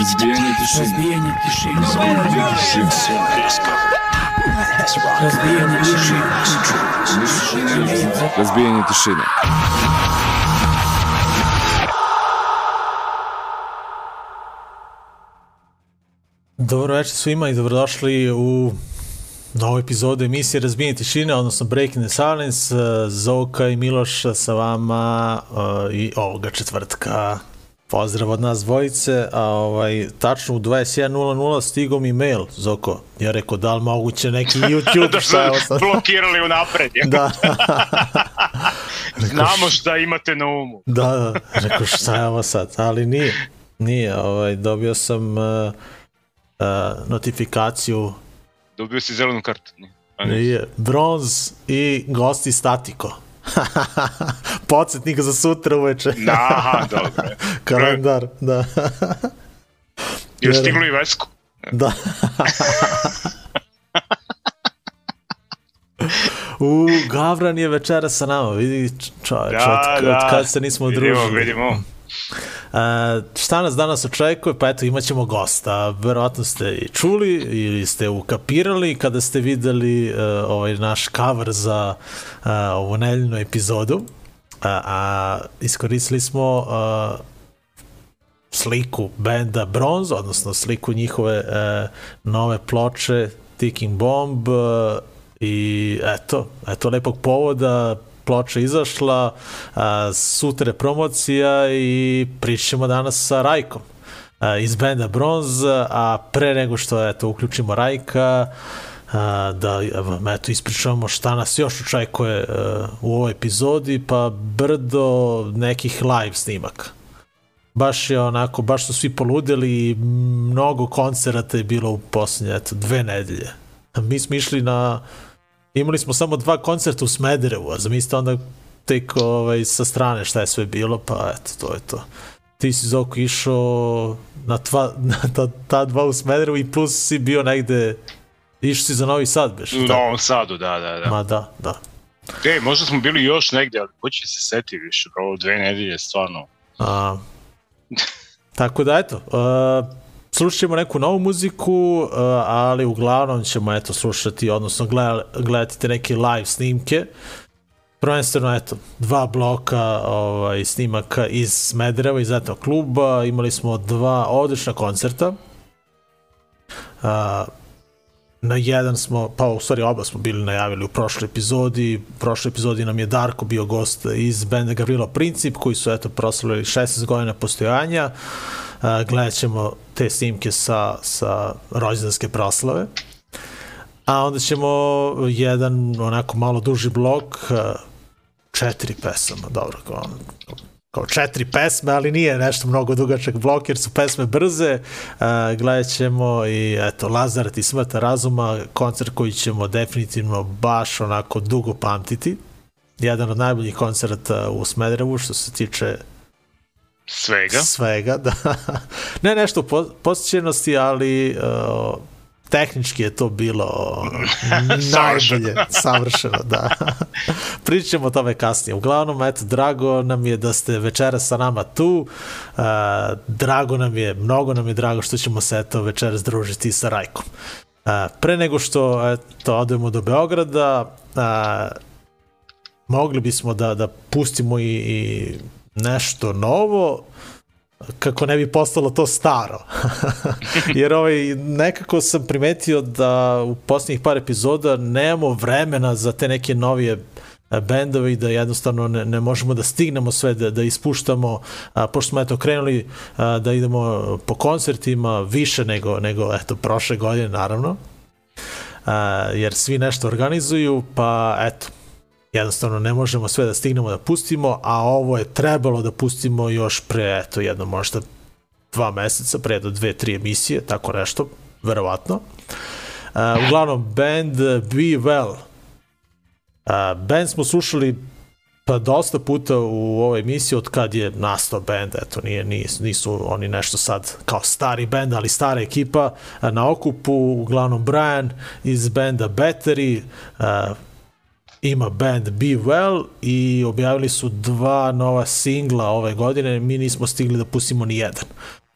Разбиение тишины. Разбиение тишины. Разбиение тишины. Разбиение тишины. Dobro večer svima i dobrodošli u novu epizodu emisije Razbijenje tišine, odnosno Breaking the Silence. Zoka i Miloš sa vama uh, i ovoga četvrtka. Pozdrav od nas dvojice, a ovaj, tačno u 21.00 stigao mi mail, Zoko. Ja rekao, da li moguće neki YouTube, da šta je ovo sad? blokirali unapred. je. Da, Znamo šta imate na umu. da, da, rekao šta je ovo sad, ali nije, nije, ovaj, dobio sam uh, uh, notifikaciju Dobio si zelenu kartu. Ne. Nije. Bronz i gosti statiko. Podsjetnik za sutra uveče. Aha, dobro. Kalendar, da. Još stiglo i Vesku. da. U, Gavran je večera sa nama, vidi čoveč, Da, od, da. od kad se nismo Vidimo, družili. vidimo. A, šta nas danas očekuje? Pa eto, imat ćemo gosta. Verovatno ste i čuli ili ste ukapirali kada ste videli uh, ovaj naš cover za uh, ovu nedeljnu epizodu. A, a iskoristili smo uh, sliku benda Bronze, odnosno sliku njihove uh, nove ploče Ticking Bomb uh, i eto, eto lepog povoda ploča izašla, a, sutra promocija i pričamo danas sa Rajkom a, iz benda Bronze, a pre nego što eto, uključimo Rajka, a, da vam, eto, ispričamo šta nas još očekuje a, u ovoj epizodi, pa brdo nekih live snimaka baš je onako, baš su svi poludeli i mnogo koncerata je bilo u poslednje, eto, dve nedelje. Mi smo išli na, imali smo samo dva koncerta u Smederevu, a zamislite onda tek ovaj, sa strane šta je sve bilo, pa eto, to je to. Ti si Zoko išao na, tva, na ta, ta dva u Smederevu i plus si bio negde, išao si za Novi Sad, beš? U Novom Sadu, da, da, da. Ma da, da. Ej, možda smo bili još negde, ali ko će se seti više, pravo dve nedelje, stvarno. A, tako da eto, uh, slušat ćemo neku novu muziku, uh, ali uglavnom ćemo eto slušati, odnosno gleda, gledati te neke live snimke. Prvenstveno, eto, dva bloka ovaj, snimaka iz Smedereva, iz etnog kluba. Imali smo dva odlična koncerta. Uh, na jedan smo, pa u stvari oba smo bili najavili u prošloj epizodi. U prošloj epizodi nam je Darko bio gost iz benda Gavrilo Princip, koji su eto proslavili 16 godina postojanja. Uh, gledat ćemo te snimke sa, sa rođendanske proslave. A onda ćemo jedan onako malo duži blok, četiri pesama, dobro, kao, kao četiri pesme, ali nije nešto mnogo dugačak blok, jer su pesme brze. Gledat ćemo i eto, Lazaret i Smrta razuma, koncert koji ćemo definitivno baš onako dugo pamtiti. Jedan od najboljih koncerta u Smederevu što se tiče Svega. svega, da. ne nešto po, posjećenosti, ali uh, tehnički je to bilo najbolje, savršeno, da. Pričat ćemo o tome kasnije. Uglavnom, eto, drago nam je da ste večera sa nama tu. Uh, drago nam je, mnogo nam je drago što ćemo se eto večeras družiti sa Rajkom. Uh, pre nego što eto, odemo do Beograda, uh, mogli bismo da, da pustimo i, i nešto novo, kako ne bi postalo to staro. Jer ovaj, nekako sam primetio da u posljednjih par epizoda nemamo vremena za te neke novije bendove i da jednostavno ne, ne možemo da stignemo sve da, da ispuštamo, a, pošto smo eto krenuli a, da idemo po koncertima više nego, nego eto prošle godine naravno, a, jer svi nešto organizuju, pa eto, jednostavno ne možemo sve da stignemo da pustimo, a ovo je trebalo da pustimo još pre, eto, jedno možda dva meseca, pre do dve, tri emisije, tako nešto, verovatno. Uh, uglavnom, band Be Well. Uh, band smo slušali pa dosta puta u ovoj emisiji od kad je nastao band, eto nije, nisu, nisu oni nešto sad kao stari band, ali stara ekipa uh, na okupu, uglavnom Brian iz benda Battery, uh, ima band Be Well i objavili su dva nova singla ove godine, mi nismo stigli da pustimo ni jedan.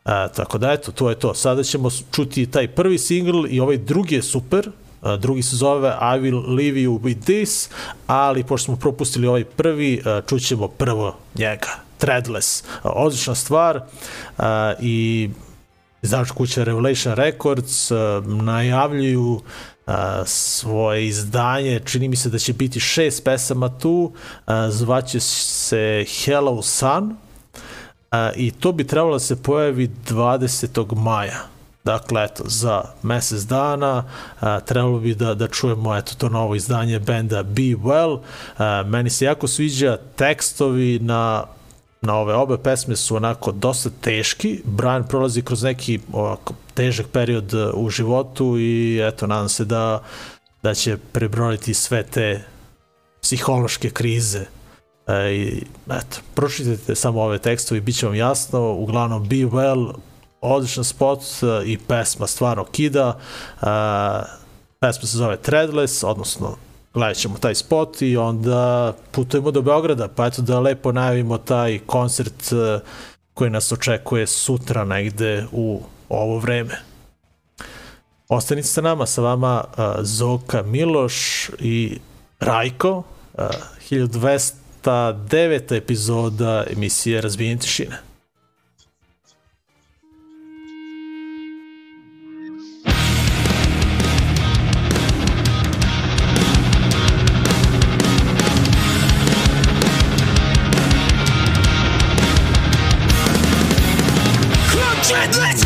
A, tako da eto, to je to. Sada ćemo čuti taj prvi singl i ovaj drugi je super. A, drugi se zove I Will Leave You With This, ali pošto smo propustili ovaj prvi, a, čućemo prvo njega. Threadless. A, odlična stvar a, i znaš kuća Revelation Records a, najavljuju a, svoje izdanje, čini mi se da će biti šest pesama tu, a, zvaće se Hello Sun, a, i to bi trebalo da se pojavi 20. maja. Dakle, eto, za mesec dana a, trebalo bi da, da čujemo eto, to novo izdanje benda Be Well. A, meni se jako sviđa tekstovi na na ove obe pesme su onako dosta teški. Brian prolazi kroz neki ovako težak period u životu i eto, nadam se da, da će prebrojiti sve te psihološke krize E, I, eto, pročitajte samo ove tekstove i bit će vam jasno. Uglavnom, Be Well, odličan spot e, i pesma stvarno kida. E, pesma se zove Threadless, odnosno gledat ćemo taj spot i onda putujemo do Beograda, pa eto da lepo najavimo taj koncert e, koji nas očekuje sutra negde u ovo vreme. Ostanite sa nama, sa vama uh, Zoka Miloš i Rajko, uh, 1200 ta deveta epizoda emisije Razbijenje tišine. Eto,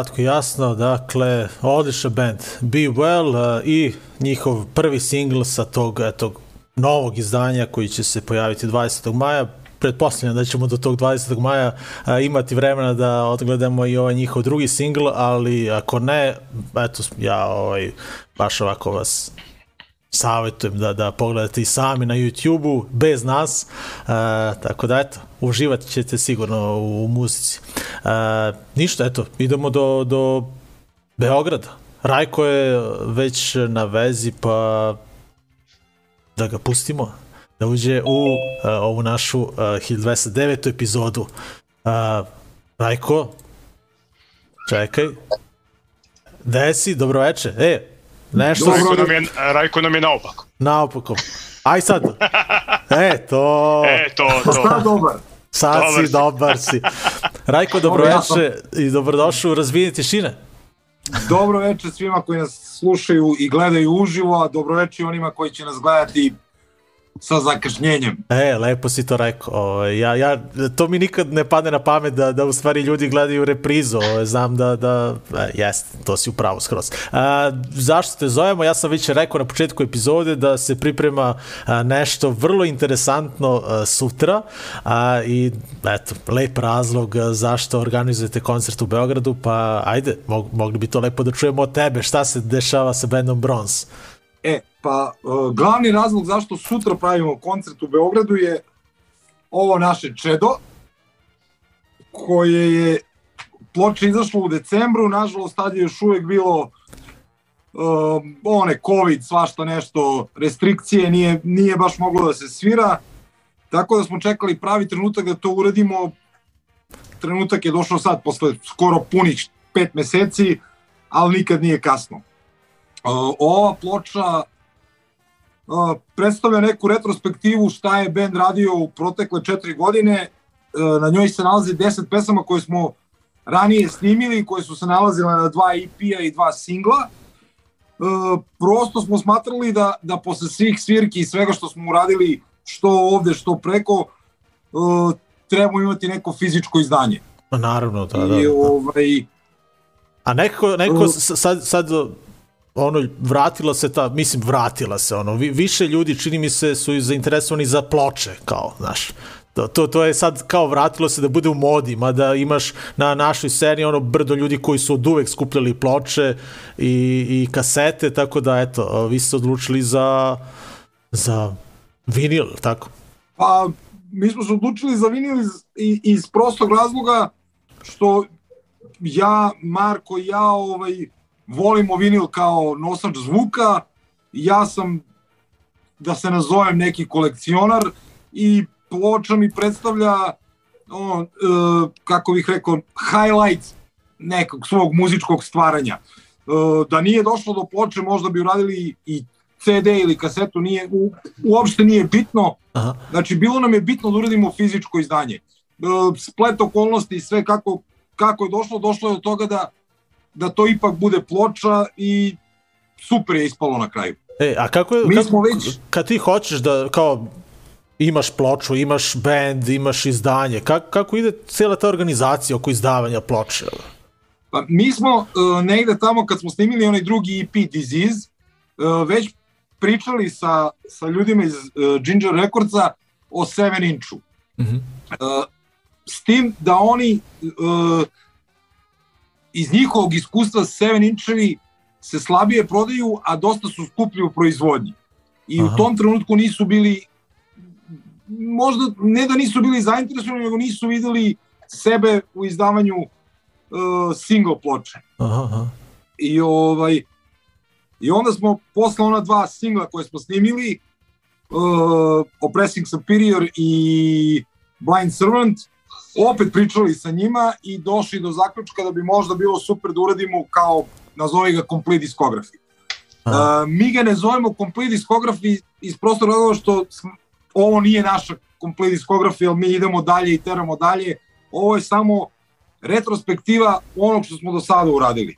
kratko jasno, dakle, odličan band Be Well uh, i njihov prvi singl sa tog, eto, novog izdanja koji će se pojaviti 20. maja. Pretpostavljam da ćemo do tog 20. maja a, imati vremena da odgledamo i ovaj njihov drugi singl, ali ako ne, eto, ja ovaj, baš ovako vas savjetujem da, da pogledate i sami na YouTube-u, bez nas, uh, tako da eto, uživat ćete sigurno u, u muzici. Uh, ništa, eto, idemo do, do Beograda. Rajko je već na vezi, pa da ga pustimo, da uđe u uh, ovu našu uh, 1209. epizodu. Uh, Rajko, čekaj. Gde si? Dobroveče. E, Nešto Rajko nam je, Rajko nam je naopako. Naopako. Aj sad. E, to... E, to, to. Šta dobar? Sad dobar si, si. dobar si. Rajko, dobroveče i dobrodošao u Razbijenje tišine. Dobro večer svima koji nas slušaju i gledaju uživo, a dobro večer i onima koji će nas gledati sa zakašnjenjem. E, lepo si to rekao. O, ja, ja, to mi nikad ne padne na pamet da, da u stvari ljudi gledaju reprizu. O, znam da, da e, jest, to si upravo skroz. A, zašto te zovemo? Ja sam već rekao na početku epizode da se priprema a, nešto vrlo interesantno a, sutra a, i eto, lep razlog zašto organizujete koncert u Beogradu, pa ajde, mog, mogli bi to lepo da čujemo od tebe. Šta se dešava sa bandom Bronze? E, pa uh, glavni razlog zašto sutra pravimo koncert u Beogradu je ovo naše čedo, koje je ploče izašlo u decembru, nažalost tad je još uvek bilo uh, one covid, svašta nešto, restrikcije, nije, nije baš moglo da se svira, tako da smo čekali pravi trenutak da to uradimo, trenutak je došao sad posle skoro punih pet meseci, ali nikad nije kasno. Ova ploča predstavlja neku retrospektivu šta je band radio u protekle četiri godine. Uh, na njoj se nalazi 10 pesama koje smo ranije snimili, koje su se nalazile na dva EP-a i dva singla. Uh, prosto smo smatrali da, da posle svih svirki i svega što smo uradili, što ovde, što preko, uh, trebamo imati neko fizičko izdanje. Pa naravno, da, da. I, da. ovaj, A nekako, nekako sad, sad ono, vratila se ta, mislim, vratila se, ono, vi, više ljudi, čini mi se, su zainteresovani za ploče, kao, znaš, to, to, to je sad kao vratilo se da bude u modi, mada imaš na našoj seriji ono brdo ljudi koji su od uvek skupljali ploče i, i kasete, tako da, eto, vi ste odlučili za, za vinil, tako? Pa, mi smo se odlučili za vinil iz, iz prostog razloga što ja, Marko ja ovaj, volimo vinil kao nosač zvuka, ja sam, da se nazovem neki kolekcionar i ploča mi predstavlja on, e, kako bih rekao, highlight nekog svog muzičkog stvaranja. E, da nije došlo do ploče, možda bi uradili i CD ili kasetu, nije, u, uopšte nije bitno. Aha. Znači, bilo nam je bitno da uradimo fizičko izdanje. E, splet okolnosti i sve kako, kako je došlo, došlo je do toga da da to ipak bude ploča i super je ispalo na kraju. E, a kako je, Mi kako, smo već... kad ti hoćeš da, kao, imaš ploču, imaš band, imaš izdanje, kako, kako ide cijela ta organizacija oko izdavanja ploče? Pa, mi smo uh, negde tamo kad smo snimili onaj drugi EP Disease, uh, već pričali sa, sa ljudima iz uh, Ginger Recordsa o 7 inču. Mm -hmm. uh, s tim da oni uh, iz njihovog iskustva 7 inčevi se slabije prodaju, a dosta su skuplji u proizvodnji. I Aha. u tom trenutku nisu bili možda ne da nisu bili zainteresovani, nego nisu videli sebe u izdavanju uh, single ploče. Aha, aha. I ovaj i onda smo posle ona dva singla koje smo snimili uh, Oppressing Superior i Blind Servant opet pričali sa njima i došli do zaključka da bi možda bilo super da uradimo kao, nazovi ga complete discography. Uh, mi ga ne zovemo complete discography iz prostora razloga što ovo nije naša complete discography, ali mi idemo dalje i teramo dalje. Ovo je samo retrospektiva onog što smo do sada uradili.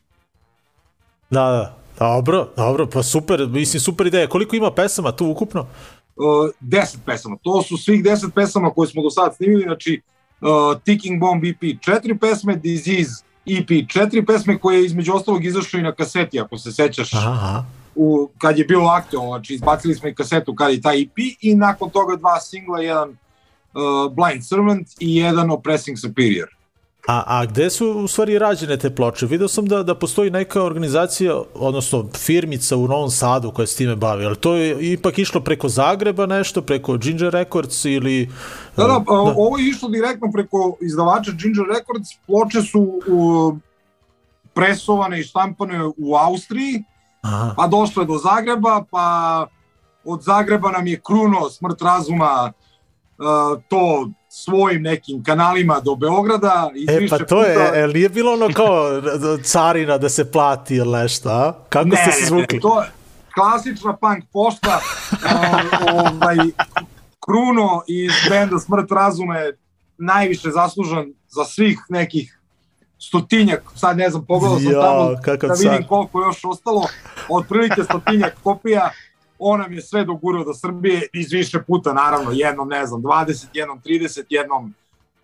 Da, da. Dobro, dobro, pa super, mislim super ideja. Koliko ima pesama tu ukupno? Uh, deset pesama. To su svih deset pesama koje smo do sada snimili, znači uh, Ticking Bomb EP četiri pesme, Disease EP četiri pesme koje je između ostalog izašao i na kaseti, ako se sećaš. Aha. U, kad je bilo aktualno, znači izbacili smo i kasetu kad je taj EP i nakon toga dva singla, jedan uh, Blind Servant i jedan Oppressing Superior. A, a gde su u stvari rađene te ploče? Video sam da, da postoji neka organizacija, odnosno firmica u Novom Sadu koja se time bavi, ali to je ipak išlo preko Zagreba nešto, preko Ginger Records ili... Da, da, da. ovo je išlo direktno preko izdavača Ginger Records, ploče su u, presovane i štampane u Austriji, Aha. pa došle do Zagreba, pa od Zagreba nam je kruno smrt razuma uh, to svojim nekim kanalima do Beograda. E, pa to puta... je, el nije bilo ono kao carina da se plati ili nešto, a? Kako ne, ste se zvukli? Ne, to je klasična punk pošta, ovaj, Kruno iz benda Smrt razume najviše zaslužan za svih nekih stotinjak, sad ne znam, pogledao sam ja, tamo da vidim sad. koliko još ostalo, otprilike stotinjak kopija on nam je sve dogurao do Srbije iz više puta, naravno, jednom, ne znam, 20, jednom 30, jednom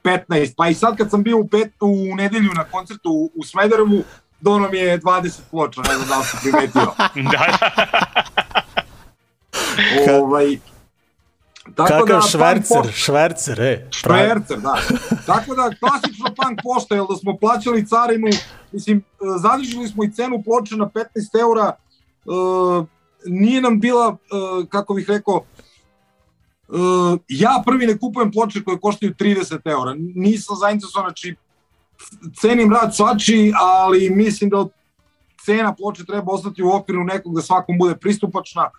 15, pa i sad kad sam bio u, pet, u nedelju na koncertu u, u Smederevu, dono mi je 20 ploča, ne znam da li si primetio. da, Ka- ovaj, tako Kakav punk švercer, pošta- švercer, e. Švercer, da. Tako da, klasično punk pošta, jer da smo plaćali carinu, mislim, e, zadržili smo i cenu ploče na 15 eura, e, nije nam bila, e, kako bih rekao, e, ja prvi ne kupujem ploče koje koštaju 30 eura, nisam zainteresovan, znači, cenim rad svači, ali mislim da cena ploče treba ostati u okviru nekog da svakom bude pristupačna,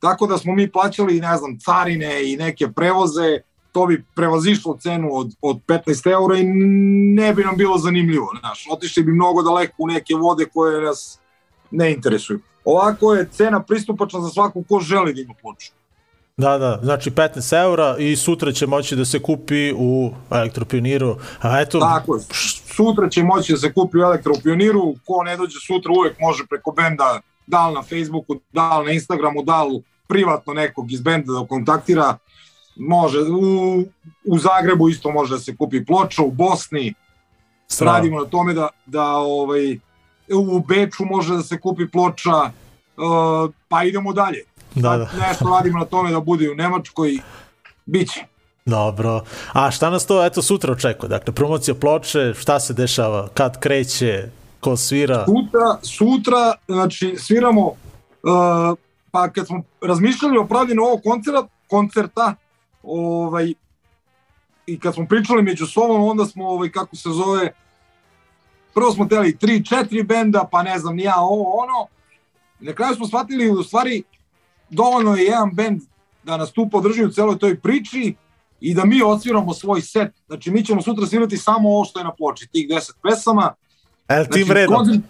tako da smo mi plaćali, ne znam, carine i neke prevoze, to bi prevazišlo cenu od, od 15 eura i ne bi nam bilo zanimljivo, znaš, otišli bi mnogo daleko u neke vode koje nas ne interesuju. Ovako je cena pristupačna za svakog ko želi da ima ploču. Da, da, znači 15 eura i sutra će moći da se kupi u Elektropioniru. A eto, Tako je, sutra će moći da se kupi u Elektropioniru, ko ne dođe sutra uvek može preko benda, da li na Facebooku, da li na Instagramu, da li privatno nekog iz benda da kontaktira, može, u, u Zagrebu isto može da se kupi ploča, u Bosni, strava. radimo na tome da, da ovaj, u Beču može da se kupi ploča, uh, pa idemo dalje. Da, Sad da. Nešto radimo na tome da bude u Nemačkoj, biće. Dobro. A šta nas to eto sutra očekuje? Dakle, promocija ploče, šta se dešava, kad kreće, ko svira? Sutra, sutra, znači, sviramo, uh, pa kad smo razmišljali o pravljenju ovog koncerta, koncerta, ovaj, i kad smo pričali među sobom, onda smo, ovaj, kako se zove, prvo smo teli 3-4 benda, pa ne znam, ni ja ovo, ono, na kraju smo shvatili, u stvari, dovoljno je jedan bend da nas tu podrži u celoj toj priči i da mi odsviramo svoj set. Znači, mi ćemo sutra svirati samo ovo što je na ploči, tih 10 pesama, El tim Znači, redom. koncert-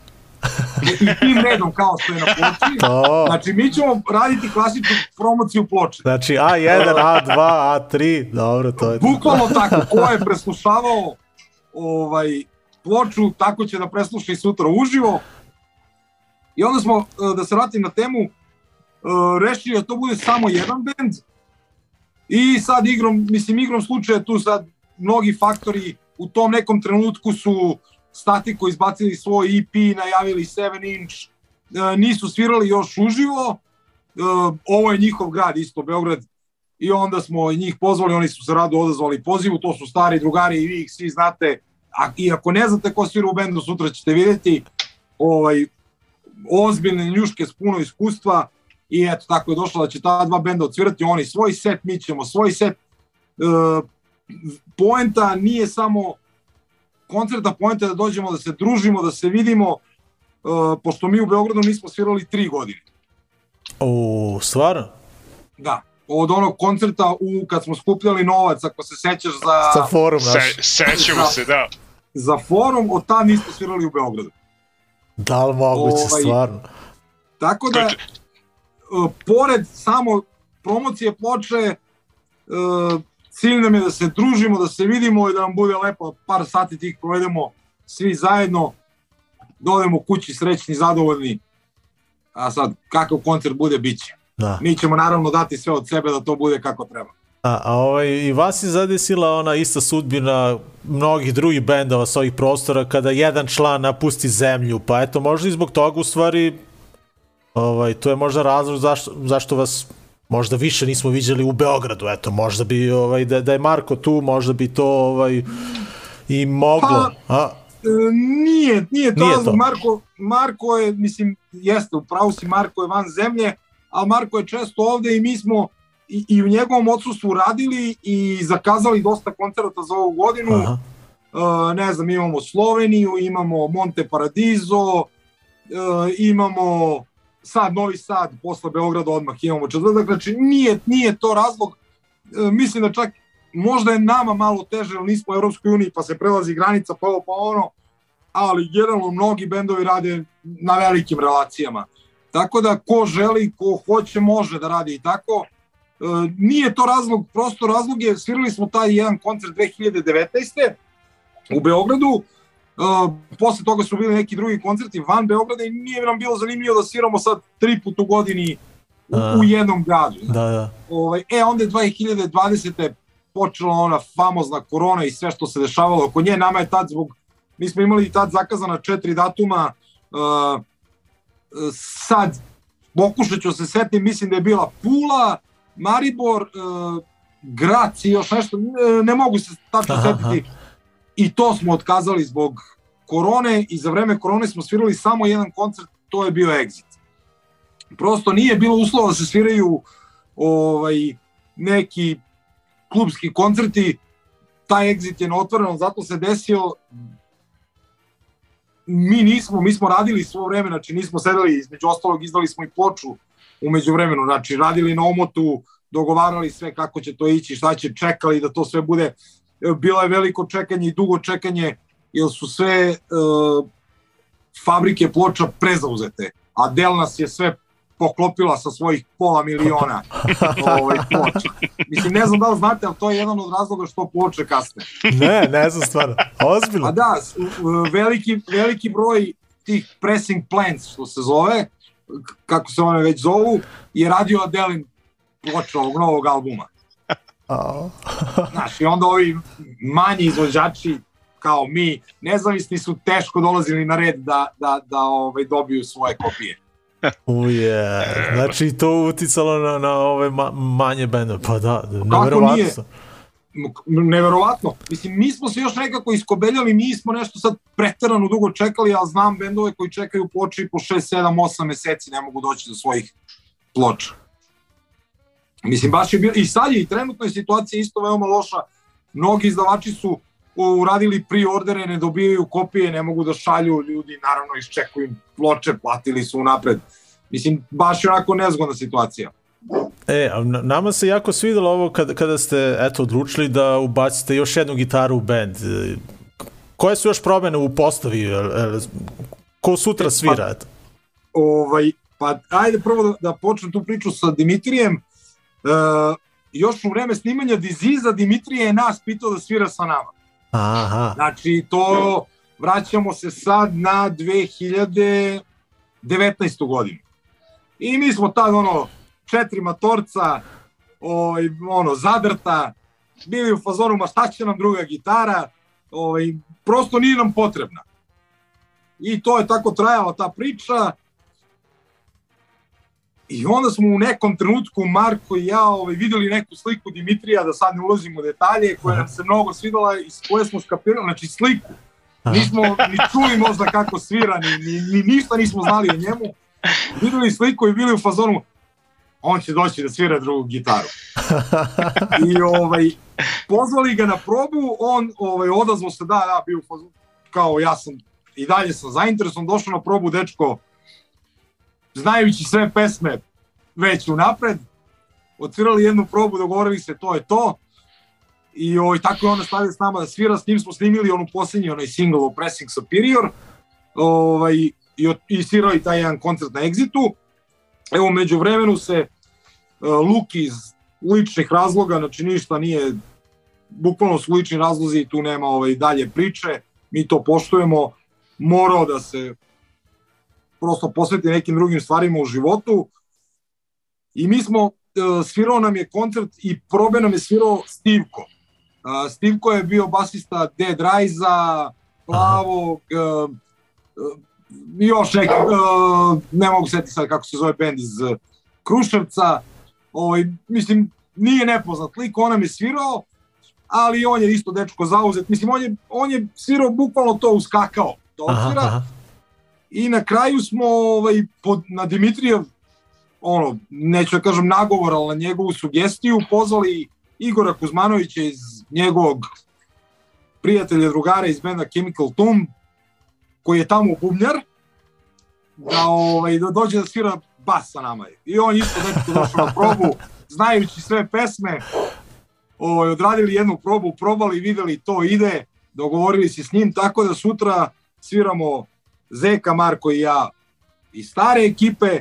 I tim redom kao što je na ploči. To. Znači, mi ćemo raditi klasičnu promociju ploče. Znači A1, A2, A3, dobro, to je. Bukvalno tako, ko je preslušavao ovaj, ploču, tako će da presluša i sutra uživo. I onda smo, e, da se vratim na temu, e, rešili da to bude samo jedan bend. I sad igrom, mislim igrom slučaja tu sad mnogi faktori u tom nekom trenutku su Statiko izbacili svoj EP, najavili 7 inch, e, nisu svirali još uživo, ovo je njihov grad, isto Beograd, i onda smo njih pozvali, oni su se rado odazvali pozivu, to su stari drugari i vi ih svi znate, a i ako ne znate ko svira u bendu, sutra ćete vidjeti, ovaj, ozbiljne njuške s puno iskustva i eto tako je došlo da će ta dva benda odsvirati, oni svoj set, mi ćemo svoj set. E, poenta nije samo koncerta, poenta je da dođemo, da se družimo, da se vidimo, e, pošto mi u Beogradu nismo svirali tri godine. U, stvarno? Da, od onog koncerta u kad smo skupljali novac, ako se sećaš za, Sa forum naš. Se, sećamo se, da. za forum, od tad nismo svirali u Beogradu. Da li moguće, Ovaj, stvarno? Tako da, e, pored samo promocije ploče, e, cilj nam je da se družimo, da se vidimo i da nam bude lepo par sati tih provedemo svi zajedno, da odemo kući srećni, zadovoljni. A sad, kakav koncert bude, bit će. Da. Mi ćemo naravno dati sve od sebe da to bude kako treba. A, a ovaj, i vas je zadesila ona ista sudbina mnogih drugih bendova sa ovih prostora kada jedan član napusti zemlju, pa eto možda i zbog toga u stvari ovaj, to je možda razlog zašto, zašto vas možda više nismo viđali u Beogradu, eto možda bi ovaj, da, da je Marko tu, možda bi to ovaj, i moglo. A, E, nije, nije to Nije to. Marko, Marko je, mislim, jeste, upravo si, Marko je van zemlje, ali Marko je često ovde i mi smo i, i u njegovom odsustvu radili i zakazali dosta koncerta za ovu godinu. aha. E, ne znam, imamo Sloveniju, imamo Monte Paradiso, e, imamo sad Novi Sad, posle Beograda odmah imamo četvrtak, znači nije, nije to razlog, e, mislim da čak možda je nama malo teže, jer nismo u Europskoj uniji, pa se prelazi granica, pa ovo, pa ono, ali generalno mnogi bendovi rade na velikim relacijama. Tako da ko želi, ko hoće, može da radi i tako. E, nije to razlog, prosto razlog je, svirali smo taj jedan koncert 2019. u Beogradu, Uh, posle toga su bili neki drugi koncerti van Beograda i nije nam bilo zanimljivo da sviramo sad tri put u godini u, u jednom gradu. Da, da. Ovaj, e, onda je 2020. počela ona famozna korona i sve što se dešavalo oko nje. Nama je tad zbog, mi smo imali tad zakazana četiri datuma, uh, sad pokušat ću se setim, mislim da je bila Pula, Maribor, uh, Grac i još nešto, ne, ne mogu se tačno Aha, setiti. I to smo otkazali zbog korone i za vreme korone smo svirali samo jedan koncert, to je bio Exit. Prosto nije bilo uslova da se sviraju ovaj, neki klubski koncerti, taj Exit je na otvorenom, zato se desio mi nismo, mi smo radili svo vreme, znači nismo sedeli, između ostalog izdali smo i ploču umeđu vremenu, znači radili na omotu, dogovarali sve kako će to ići, šta će, čekali da to sve bude. E, Bilo je veliko čekanje i dugo čekanje, jer su sve uh, fabrike ploča prezauzete, a Del nas je sve poklopila sa svojih pola miliona ovaj, ploča. Mislim, ne znam da li znate, ali to je jedan od razloga što ploče kasne. Ne, ne znam stvarno. Ozbiljno. A da, veliki, veliki broj tih pressing plants, što se zove, kako se one već zovu, je radio Adelin ploča ovog novog albuma. Znaš, i onda ovi manji izvođači kao mi, nezavisni su teško dolazili na red da, da, da ovaj, dobiju svoje kopije. Uje, znači to uticalo na, na ove ma, manje bende, pa da, neverovatno. Neverovatno. Mislim, mi smo se još nekako iskobeljali, mi smo nešto sad preterano dugo čekali, ali znam bendove koji čekaju ploče i po 6, 7, 8 meseci ne mogu doći do svojih ploča. Mislim, baš je bilo, i sad je i trenutno je situacija isto veoma loša. Mnogi izdavači su uradili pre-ordere, ne dobijaju kopije, ne mogu da šalju, ljudi naravno iščekuju ploče, platili su unapred. Mislim, baš je onako nezgodna situacija. E, a na- nama se jako svidelo ovo kada, kada ste eto, odlučili da ubacite još jednu gitaru u band. Koje su još promene u postavi? Ko sutra svira? Eto? ovaj, pa ajde prvo da, da počnem tu priču sa Dimitrijem. E, još u vreme snimanja Diziza Dimitrije je nas pitao da svira sa nama. Aha, Znači to vraćamo se sad na 2019. godinu. I mi smo tad ono četiri matorca, ovaj, ono, zadrta, bili u fazonu, ma šta će nam druga gitara, ovaj, prosto nije nam potrebna. I to je tako trajala ta priča. I onda smo u nekom trenutku Marko i ja ovaj, videli neku sliku Dimitrija, da sad ne ulazimo u detalje, koja nam se mnogo svidala i s koje smo skapirali, znači sliku. Nismo ni čuli možda kako svira, ni, ni, ni ništa nismo znali o njemu. Videli sliku i bili u fazonu, on će doći da svira drugu gitaru. I ovaj, pozvali ga na probu, on ovaj, odazvao se, da, da, bio u fazonu, kao ja sam, i dalje sam zainteresovan, došao na probu, dečko, znajući sve pesme već unapred, odsvirali jednu probu, dogovorili se, to je to, i ovaj, tako je on nastavio s nama da svira, s njim smo snimili onu posljednji onaj single o Pressing Superior, ovaj, i, i svirao i taj jedan koncert na Exitu. Evo, među vremenu se uh, Luki iz ličnih razloga, znači ništa nije, bukvalno su lični razlozi i tu nema ovaj, dalje priče, mi to poštujemo, morao da se prosto posveti nekim drugim stvarima u životu i mi smo, uh, svirao nam je koncert i probe nam je svirao Stivko. Uh, Stivko je bio basista Dead Rise-a, Plavog, uh, uh, još neki, uh, ne mogu setiti sad kako se zove bend iz uh, Kruševca, ovaj, mislim, nije nepoznat lik, on nam je svirao, ali on je isto dečko zauzet, mislim, on je, on je svirao bukvalno to uskakao da aha, aha. I na kraju smo ovaj, pod, na Dimitrijev, ono, neću da kažem nagovor, ali na njegovu sugestiju pozvali Igora Kuzmanovića iz njegovog prijatelja, drugara iz benda Chemical Tomb, koji je tamo bubnjar, da, ovaj, da dođe da svira bas sa nama. I on isto dečko došao na probu, znajući sve pesme, ovaj, odradili jednu probu, probali, videli to ide, dogovorili se s njim, tako da sutra sviramo Zeka, Marko i ja iz stare ekipe,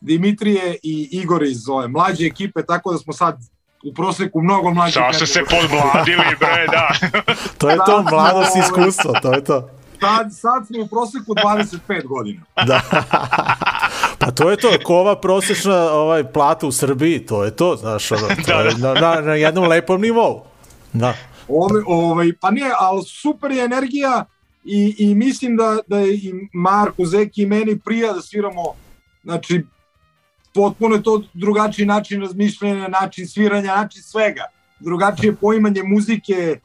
Dimitrije i Igor iz ove mlađe ekipe, tako da smo sad u proseku mnogo mlađi. Sad ste se podmladili, bre, da. To je to, mladost i ovaj, iskustvo, to je to. Sad, sad smo u proseku 25 godina. Da. Pa to je to, ko ova prosječna ovaj, plata u Srbiji, to je to, znaš, ono, to je na, na, na jednom lepom nivou. Da. Ove, ovaj, pa ne, ali super je energija i, i mislim da, da je i Marko, Zeki i meni prija da sviramo, znači, potpuno je to drugačiji način razmišljanja, način sviranja, način svega. Drugačije poimanje muzike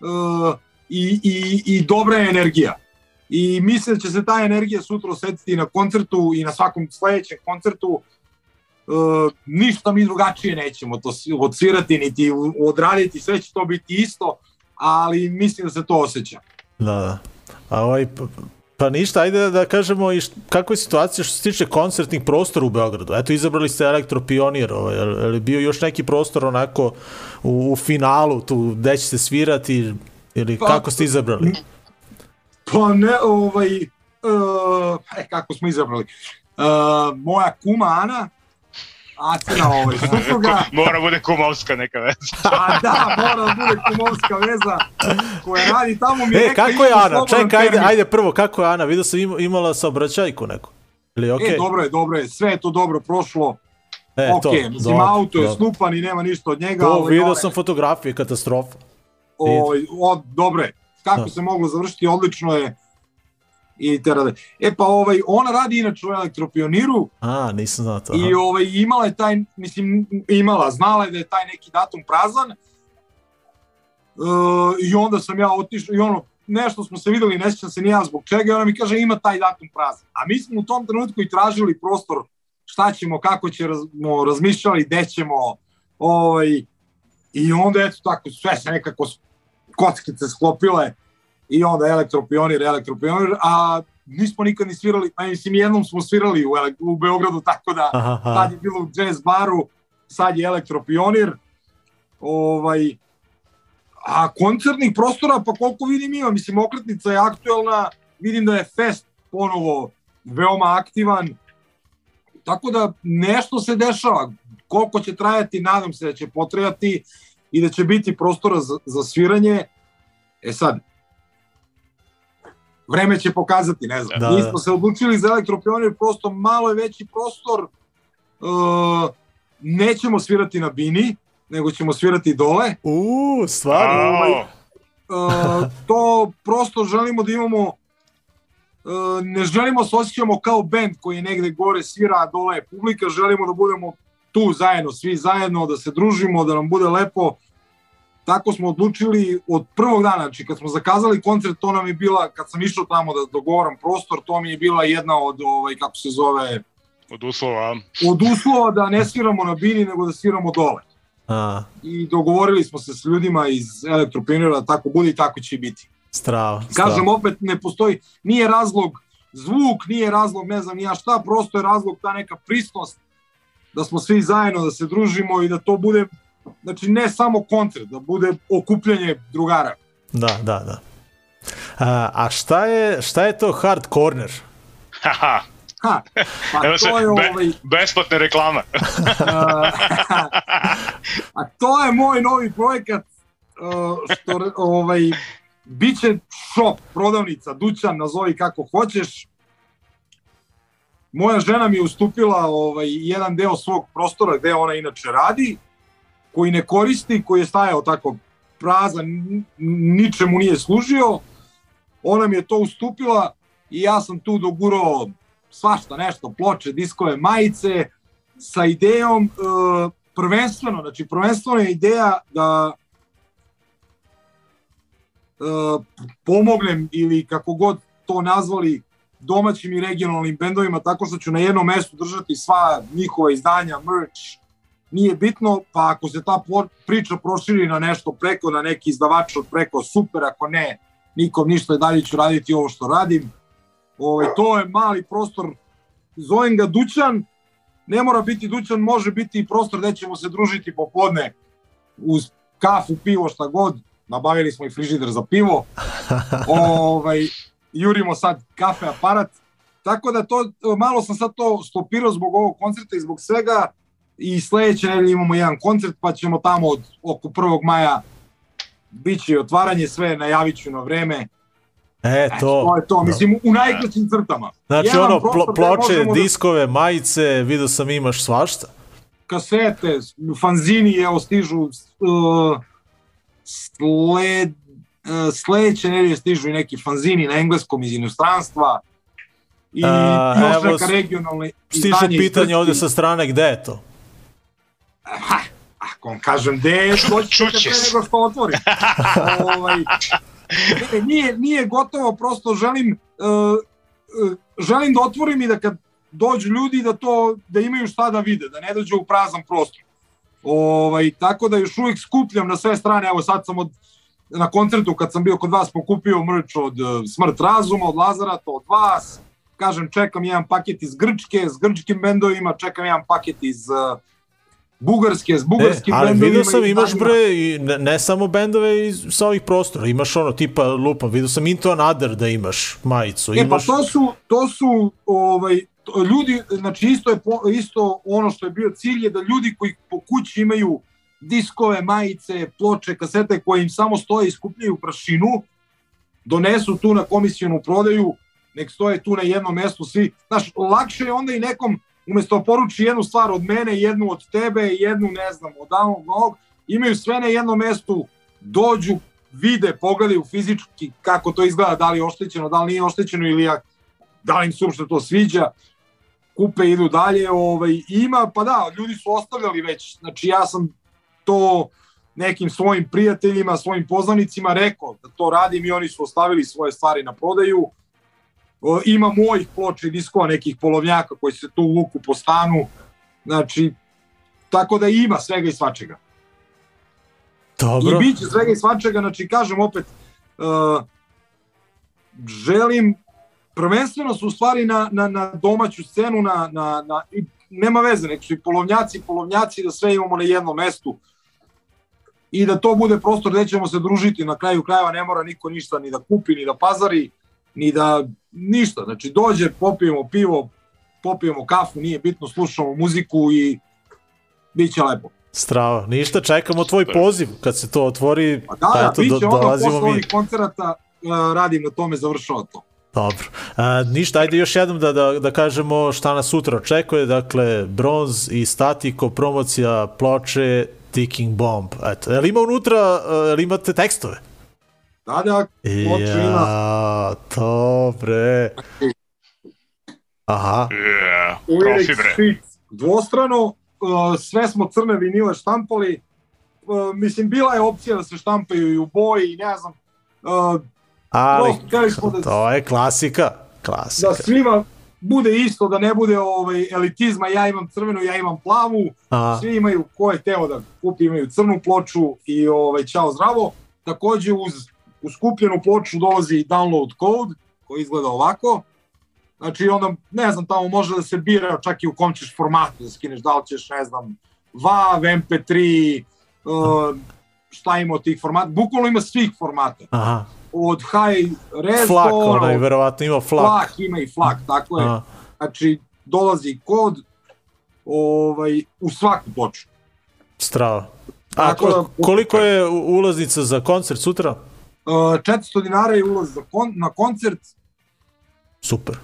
uh, i, i, i dobra energija. I mislim da će se ta energija sutra osetiti na koncertu i na svakom sledećem koncertu. Uh, ništa mi drugačije nećemo to odsvirati niti odraditi, sve će to biti isto, ali mislim da se to osjeća. Da, da. A ovaj, pa, ništa, ajde da, kažemo i kako je situacija što se tiče koncertnih prostora u Beogradu. Eto, izabrali ste Elektropionir, ovaj, je li bio još neki prostor onako u, u finalu, tu gde će se svirati, ili pa, kako ste izabrali? Pa ne, ovaj, uh, e, kako smo izabrali. Uh, moja kuma Ana, Acina ovaj, supruga. mora bude kumovska neka veza. A da, mora da bude kumovska veza koja radi tamo mi E, kako je Ana? Čekaj, ajde, ajde prvo, kako je Ana? Vidio sam im, imala saobraćajku neku. Ili? Okay? E, dobro je, dobro je, sve je to dobro prošlo. E, ok, to, mislim, dobro, auto je dobro. slupan i nema ništa od njega. To, ali vidio one- sam fotografije, katastrofa. Ovaj, o, dobro je. Kako Da. se moglo završiti, odlično je. I te rade. E pa ovaj, ona radi inače u elektropioniru A, nisam znao to. i ovaj, imala je taj, mislim, imala, znala je da je taj neki datum prazan. E, I onda sam ja otišao i ono, nešto smo se videli, ne sjećam se ni ja zbog čega, i ona mi kaže ima taj datum prazan. A mi smo u tom trenutku i tražili prostor šta ćemo, kako ćemo, razmišljali, gde ćemo, ovaj, i onda eto tako, sve se nekako kockice sklopile i onda elektropionir, elektropionir, a nismo nikad ni svirali, a mislim jednom smo svirali u, u Beogradu, tako da Aha, tad aha. je bilo u jazz baru, sad je elektropionir, ovaj, a koncertnih prostora, pa koliko vidim ima, mislim, okretnica je aktuelna, vidim da je fest ponovo veoma aktivan, tako da nešto se dešava, koliko će trajati, nadam se da će potrajati i da će biti prostora za, za sviranje, e sad, vreme će pokazati, ne znam. Da, Da, Mi da. smo se odlučili za elektropionir, prosto malo je veći prostor, uh, nećemo svirati na bini, nego ćemo svirati dole. U, stvarno. Ao, Uh, to prosto želimo da imamo uh, ne želimo da se osjećamo kao band koji je negde gore svira, a dole je publika, želimo da budemo tu zajedno, svi zajedno, da se družimo, da nam bude lepo. Tako smo odlučili od prvog dana, znači kad smo zakazali koncert, to nam je bila, kad sam išao tamo da dogovaram prostor, to mi je bila jedna od, ovaj, kako se zove, od uslova. od uslova da ne sviramo na bini, nego da sviramo dole. A, I dogovorili smo se s ljudima iz elektropionira, da tako bude i tako će i biti. strava. strava. Kažem, opet ne postoji, nije razlog zvuk, nije razlog ne znam ni ja šta, prosto je razlog ta neka prisnost, da smo svi zajedno, da se družimo i da to bude, znači ne samo koncert, da bude okupljanje drugara. Da, da, da. A, a šta je, šta je to hard corner? Haha, Ha, pa evo se, to je be, ovaj, besplatne reklame. a, to je moj novi projekat, uh, što ovaj, biće shop, prodavnica, dućan, nazovi kako hoćeš. Moja žena mi je ustupila ovaj, jedan deo svog prostora gde ona inače radi, koji ne koristi, koji je stajao tako prazan, ničemu nije služio. Ona mi je to ustupila i ja sam tu dogurao svašta nešto, ploče, diskove, majice, sa idejom e, prvenstveno, znači prvenstveno je ideja da e, pomognem ili kako god to nazvali domaćim i regionalnim bendovima tako što ću na jednom mestu držati sva njihova izdanja, merch, nije bitno, pa ako se ta priča proširi na nešto preko, na neki izdavač od preko, super, ako ne, nikom ništa i dalje ću raditi ovo što radim. Ovaj, to je mali prostor, zovem ga Dućan, ne mora biti Dućan, može biti i prostor gde ćemo se družiti popodne uz kafu, pivo, šta god, nabavili smo i frižider za pivo, ovaj, jurimo sad kafe aparat, tako da to, malo sam sad to stopirao zbog ovog koncerta i zbog svega i sledeće nedelje imamo jedan koncert pa ćemo tamo od oko 1. maja biće i otvaranje sve, najavit ću na vreme E, To to. je to, mislim, u najkraćim crtama. Znači, Jedan ono, plo, ploče, da- diskove, majice, vidio sam imaš svašta. kasete, fanzini, evo stižu uh, sled, uh, sledeće nedelje stižu i neki fanzini na engleskom iz inostranstva i A, još evo, neka izdanje iz pitanje ovde sa strane, gde je to? Ha, ako vam kažem gde je, doći ćete pre nego što otvorim. ovaj, ne, nije, nije gotovo, prosto želim uh, uh, želim da otvorim i da kad dođu ljudi da to da imaju šta da vide, da ne dođu u prazan prostor. Ovaj, tako da još uvijek skupljam na sve strane, evo sad sam od, na koncertu kad sam bio kod vas pokupio mrč od uh, Smrt razuma, od Lazarata, od vas, kažem čekam jedan paket iz Grčke, s grčkim bendovima, čekam jedan paket iz uh, Bugarske, s E, bugarskim ali bendovima. vidio sam imaš bre i ne, ne samo bendove iz, sa ovih prostora, imaš ono tipa lupam, vidio sam Into Another da imaš majicu, E pa imaš to su, to su ovaj, to- ljudi, znači isto je po, isto ono što je bio cilj je da ljudi koji po kući imaju diskove, majice, ploče, kasete koje im samo stoje i skupljaju prašinu, donesu tu na komisijonu prodaju, nek stoje tu na jednom mestu svi. Znaš, lakše je onda i nekom, umesto poruči jednu stvar od mene, jednu od tebe, jednu, ne znam, od onog novog, imaju sve na jednom mestu, dođu, vide, pogledaju fizički kako to izgleda, da li je oštećeno, da li nije oštećeno ili da li im se uopšte to sviđa, kupe idu dalje, ovaj, ima, pa da, ljudi su ostavljali već, znači ja sam to nekim svojim prijateljima, svojim poznanicima rekao da to radim i oni su ostavili svoje stvari na prodaju. O, ima mojih ploča i diskova, nekih polovnjaka koji se tu vuku po stanu, znači, tako da ima svega i svačega. dobro. I bit će svega i svačega, znači kažem opet, uh, želim, prvenstveno su u stvari na, na, na domaću scenu, na, na, na, i nema veze, nek su i polovnjaci, polovnjaci, da sve imamo na jednom mestu i da to bude prostor gde ćemo se družiti, na kraju krajeva ne mora niko ništa ni da kupi, ni da pazari, ni da ništa, znači dođe, popijemo pivo, popijemo kafu, nije bitno, slušamo muziku i bit će lepo. Strava. Ništa, čekamo tvoj poziv kad se to otvori. Pa da, da, eto, bit do- će ono dolazimo posle mi. ovih koncerata, uh, radim na tome, završava to. Dobro. A, ništa, ajde još jednom da, da, da kažemo šta nas sutra očekuje. Dakle, bronz i statiko, promocija, ploče, Ticking Bomb. Eto, jel ima unutra, uh, jel imate tekstove? Da, da, ploča ima. Ja, to bre. Aha, Yeah, profi bre. Dvostrano, uh, sve smo crne vinile štampali, uh, mislim, bila je opcija da se štampaju i u boji, i ne znam, uh, ali smo da- to je klasika. Klasika. da svima bude isto, da ne bude ovaj, elitizma, ja imam crvenu, ja imam plavu, Aha. svi imaju, ko je teo da kupi, imaju crnu ploču i ovaj, čao zdravo. Takođe uz, uz skupljenu ploču dolazi download code koji izgleda ovako. Znači onda, ne znam, tamo može da se bira čak i u kom ćeš formatu da skineš, da li ćeš, ne znam, WAV, MP3, uh, šta ima od tih formata, bukvalno ima svih formata. Aha. Od high res Flak, do, onaj, verovatno ima flak. flak, ima i flak, tako je. Aha. Znači, dolazi kod ovaj, u svaku ploču. Strava. A Tako da- ko, koliko je u- ulaznica za koncert sutra? Uh, 400 dinara je ulaz za kon, na koncert, Super.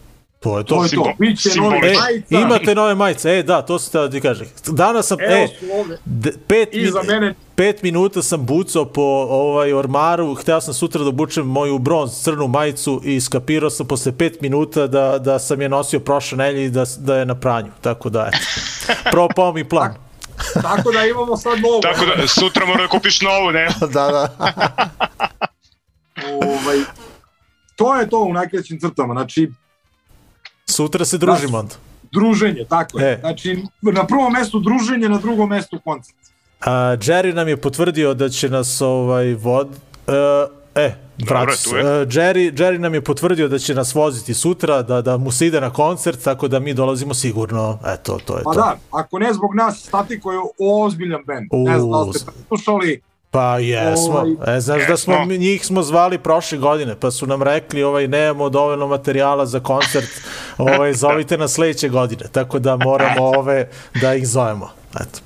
To je to. to je to. Simbol- Biće simbolično. E, majica. imate nove majice. E, da, to sam teo da ti kažem. Danas sam, Evo e, d- pet, Iza min- mene pet minuta sam bucao po ovaj ormaru, hteo sam sutra da obučem moju bronz crnu majicu i skapirao sam posle pet minuta da, da sam je nosio prošle nelje i da, da je na pranju. Tako da, eto. Propao mi plan. Tako da imamo sad novo. Tako da sutra mora da kupiš novu, ne? da, da. Ovaj, to je to u najkraćim crtama. Znači, Sutra se družimo onda. druženje, tako je. E. Znači, na prvom mestu druženje, na drugom mestu koncert. A, Jerry nam je potvrdio da će nas ovaj vod... Uh, e, vrati se. tu je. Uh, Jerry, Jerry nam je potvrdio da će nas voziti sutra, da, da mu se ide na koncert, tako da mi dolazimo sigurno. Eto, to je Pa to. da, ako ne zbog nas, Statiko je ozbiljan band. Ne znam da ste slušali, Pa jesmo. Ovaj, E, znaš da smo, njih smo zvali prošle godine, pa su nam rekli ovaj, nemamo dovoljno materijala za koncert, ovaj, zovite nas sledeće godine, tako da moramo ove da ih zovemo. Eto.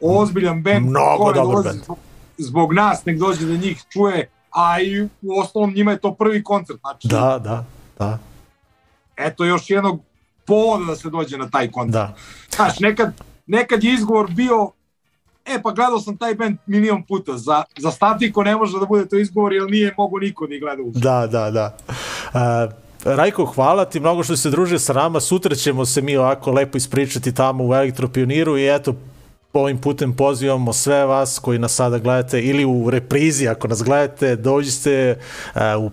ozbiljan band. Mnogo dobar dolazi band. Zbog, zbog nas, nek dođe da njih čuje, a i u ostalom njima je to prvi koncert. Znači, Da, da, da, eto još jednog povoda da se dođe na taj koncert. da. Znaš, nekad, nekad je izgovor bio e pa gledao sam taj band milion puta, za, za statiko ne može da bude to izgovor jer nije mogo niko ni gleda u Da, da, da. Uh, Rajko, hvala ti mnogo što se družio sa nama. Sutra ćemo se mi ovako lepo ispričati tamo u Elektropioniru i eto, ovim putem pozivamo sve vas koji nas sada gledate ili u reprizi ako nas gledate, dođite uh, u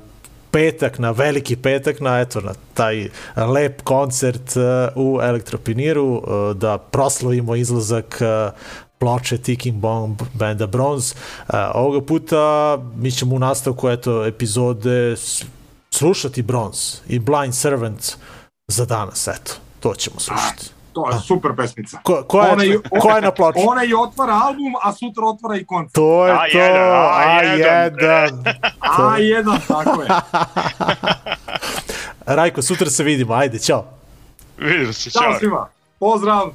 petak, na veliki petak, na eto, na taj lep koncert uh, u Elektropiniru, uh, da proslavimo izlazak uh, ploče Ticking Bomb benda Bronze. Uh, ovoga puta mi ćemo u nastavku eto, epizode slušati Bronze i Blind Servant za danas, eto. To ćemo slušati. To je super pesmica. Ko, ko, je, Ona je- ko je na ploči? Ona i otvara album, a sutra otvara i koncert. To je A to, jedan, a A1. A jedan, tako je. Rajko, sutra se vidimo, ajde, ćao. Vidimo se, Ćao čao. svima. Pozdrav.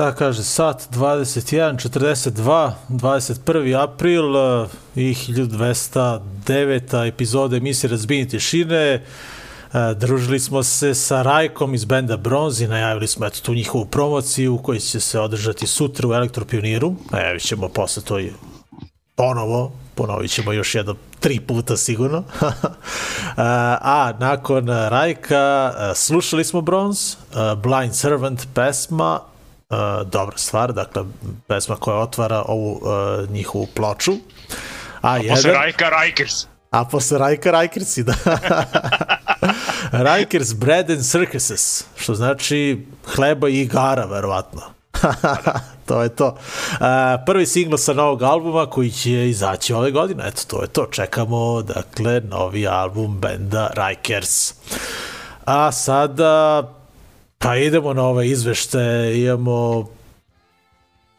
Šta kaže, sat 21.42, 21. april eh, i 1209. epizode emisije Razbini tišine. E, družili smo se sa Rajkom iz benda Bronze i najavili smo eto tu njihovu promociju koji će se održati sutra u Elektropioniru. Najavit ćemo posle to i ponovo, ponovit ćemo još jedno tri puta sigurno. A nakon Rajka eh, slušali smo Bronze, eh, Blind Servant pesma, uh, dobra stvar, dakle pesma koja otvara ovu uh, njihovu ploču. A, A jedan, posle Rajka Rajkers. A posle Rajka Rajkersi, da. Rikers Bread and Circuses, što znači hleba i igara, verovatno. to je to. Uh, prvi singl sa novog albuma koji će izaći ove godine. Eto, to je to. Čekamo, dakle, novi album benda Rikers. A sada Pa idemo na ove izvešte, imamo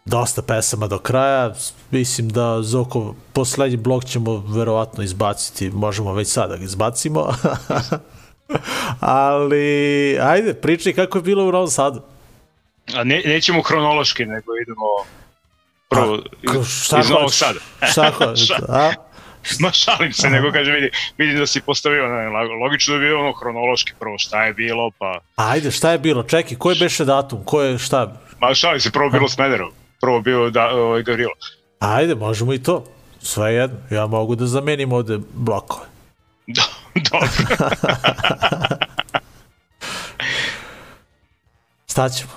dosta pesama do kraja. Mislim da Zoko poslednji blok ćemo verovatno izbaciti, možemo već sada ga izbacimo. Ali, ajde, pričaj kako je bilo u Novom Sadu. A ne, nećemo hronološki, nego idemo prvo A, šta iz, iz Novog Sada. Šta hoćeš? A? Ma šalim se, nego kaže vidi, vidim da si postavio, ne, logično da je bilo ono hronološki prvo šta je bilo, pa... Ajde, šta je bilo? Čekaj, koji beše datum? Ko je šta? Ma šalim se, prvo bilo Smederov, prvo bio da, ovaj, Gavrilo. Ajde, možemo i to. Sve jedno, ja mogu da zamenim ovde blokove. Do, dobro. Staćemo.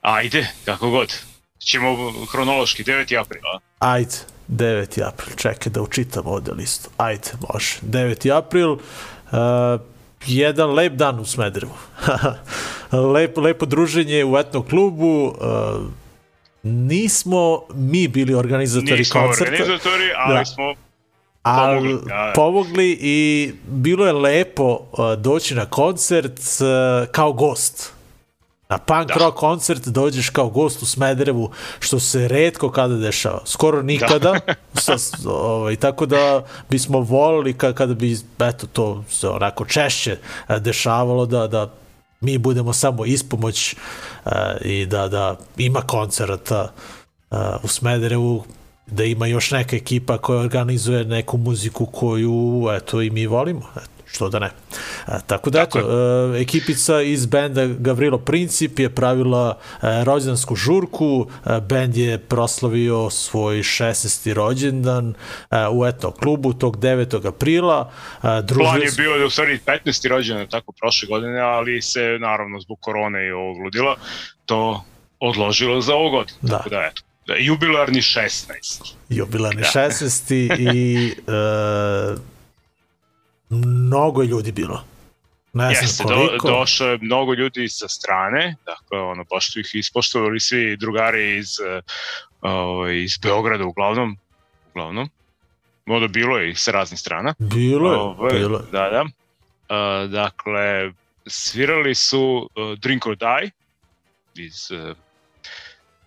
Ajde, kako god. Ćemo hronološki, 9. aprila. Ajde. 9. april, čekaj da učitam ovde listu. Ajde, može. 9. april, uh, jedan lep dan u Smederevu. Lep, lepo druženje u etno klubu, uh, nismo mi bili organizatori nismo koncerta. Nismo organizatori, ali da. smo pomogli. Da. pomogli i bilo je lepo uh, doći na koncert uh, kao gost. Na punk da. rock koncert dođeš kao gost u Smederevu, što se redko kada dešava. Skoro nikada. Da. sa, ovaj, tako da bismo volili kad, kada bi eto, to se onako češće e, dešavalo da, da mi budemo samo ispomoć uh, i da, da ima koncerta uh, u Smederevu da ima još neka ekipa koja organizuje neku muziku koju eto i mi volimo. Eto što da ne. A, tako da, Tako eto, e, ekipica iz benda Gavrilo Princip je pravila e, rođendansku žurku, e, bend je proslavio svoj 16. rođendan e, u etno klubu tog 9. aprila. E, Plan družili je su- bio da u stvari 15. rođendan tako prošle godine, ali se naravno zbog korone i ovog ludila to odložilo za ovu godinu. Da. Tako da eto. Da, jubilarni 16. jubilarni Da. 16. i e, mnogo je ljudi bilo. Ne Jeste, znam do, koliko. došlo je mnogo ljudi sa strane, dakle, ono, baš su ih ispoštovali svi drugari iz, uh, iz Beograda uglavnom, uglavnom. Ono bilo je i sa raznih strana. Bilo je, Ovaj, bilo je. Da, da. Uh, dakle, svirali su uh, Drink or Die iz uh,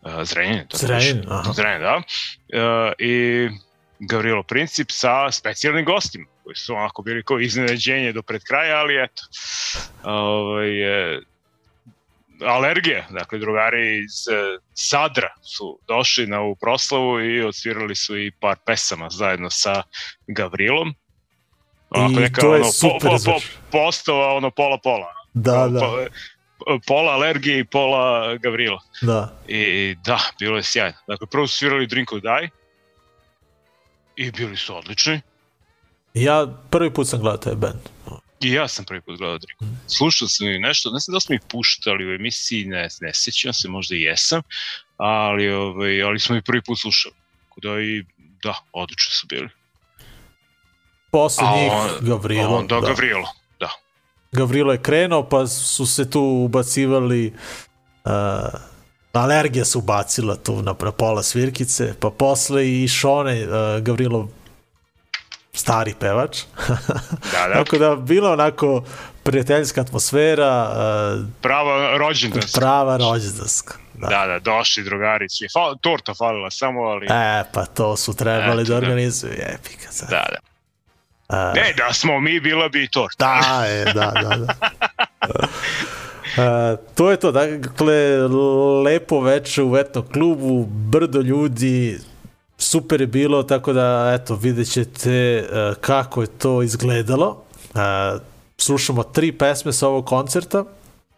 uh, Zrenjanina. to Zrenjanin, piše. aha. Zrenjanin, da. Uh, I Gavrilo Princip sa specijalnim gostima koji su onako bili kao iznenađenje do pred kraja, ali eto. Ovaj, e, alergija, dakle drugari iz e, Sadra su došli na ovu proslavu i odsvirali su i par pesama zajedno sa Gavrilom. I to je super po, zvuči. postava ono pola pola. Da, da, Po- pola alergije i pola Gavrila. da. I da, bilo je sjajno. Dakle, prvo su svirali Drink or Die i bili su odlični. Ja prvi put sam gledao taj band. I ja sam prvi put gledao Drink or Die. Slušao sam i nešto, ne znam da smo ih puštali u emisiji, ne, ne sećam se, možda i jesam, ali, ovaj, ali smo ih prvi put slušali. Tako da i, da, odlični su bili. Posle A njih Gavrilo. Onda da. Gavrilo, da. Gavrilo je krenuo, pa su se tu ubacivali uh, alergija se ubacila tu na, na pola svirkice, pa posle i Šone, uh, Gavrilo stari pevač. Da, da, Tako da bila onako prijateljska atmosfera, uh, prava rođendanska. prava rođendanska. Da. Da, da, došli drugari, svi. Fal, torta falila samo, ali... E, pa to su trebali Eto, da da. organizuju, epika sad. Da, da. A, Ne, da smo mi, bila bi i torta. Da, je, da, da, da. Uh, to je to, dakle, lepo veče u etno klubu, brdo ljudi, super je bilo, tako da, eto, vidjet ćete uh, kako je to izgledalo. Uh, slušamo tri pesme sa ovog koncerta,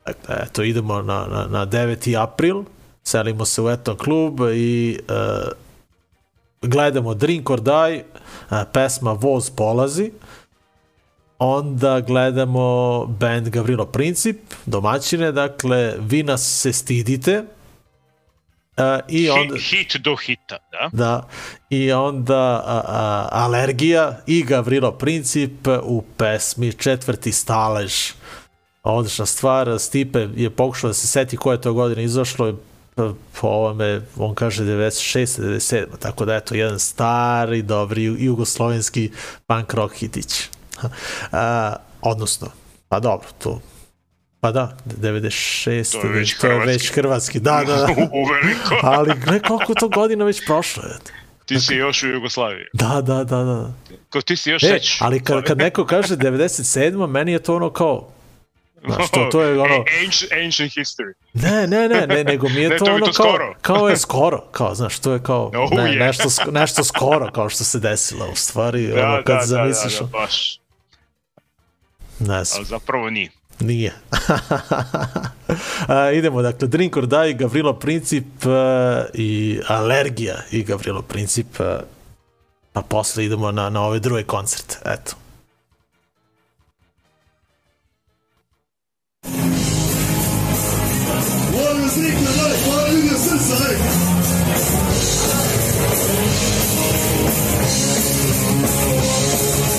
dakle, eto, idemo na, na, na 9. april, selimo se u etno klub i uh, gledamo Drink or Die, uh, pesma Voz polazi, onda gledamo band Gavrilo Princip, domaćine, dakle, vi nas se stidite, uh, i onda... Hit, hit do hita, da? Da, i onda a, a, Alergija i Gavrilo Princip u pesmi Četvrti stalež. Odlična stvar, Stipe je pokušao da se seti koje to godine izašlo, po po ovome, on kaže 96. 97. Tako da eto, jedan stari, dobri ju- jugoslovenski punk rock hitić. A, odnosno, pa dobro, to Pa da, 96. To je već to je već hrvatski. hrvatski. Da, da, da. Ali gle koliko to godina već prošlo je. Ti si još u Jugoslaviji. Da, da, da, da. Ko ti si još E, ali kad, kad neko kaže 97. meni je to ono kao, znaš, to, to je ono, Ancient, ancient history. ne, ne, ne, ne, nego mi je Ne, to ono to kao, skoro. kao je skoro, kao, znaš, to je kao, Oh, ne, yeah. nešto, sk- nešto skoro, kao što se desilo, u stvari, Da, ono, kad da, da, zamisliš, da, da, baš. ne znam. Ali zapravo nije. Nije. A, idemo, dakle, Drink or Die, Gavrilo Princip uh, i Alergija i Gavrilo Princip, uh, pa posle idemo na, na ove druge koncerte, eto. Molim od srca, ej. Sam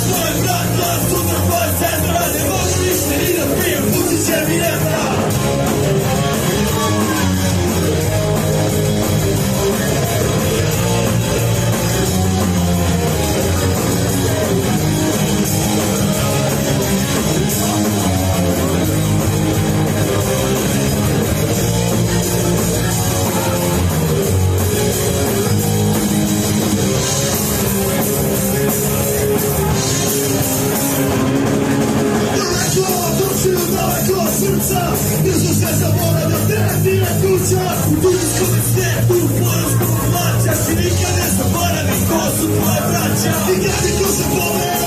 Tudo que eu descerto Foram os populares se liga nessa para pescoço Não é pra tchau Ligado que pobre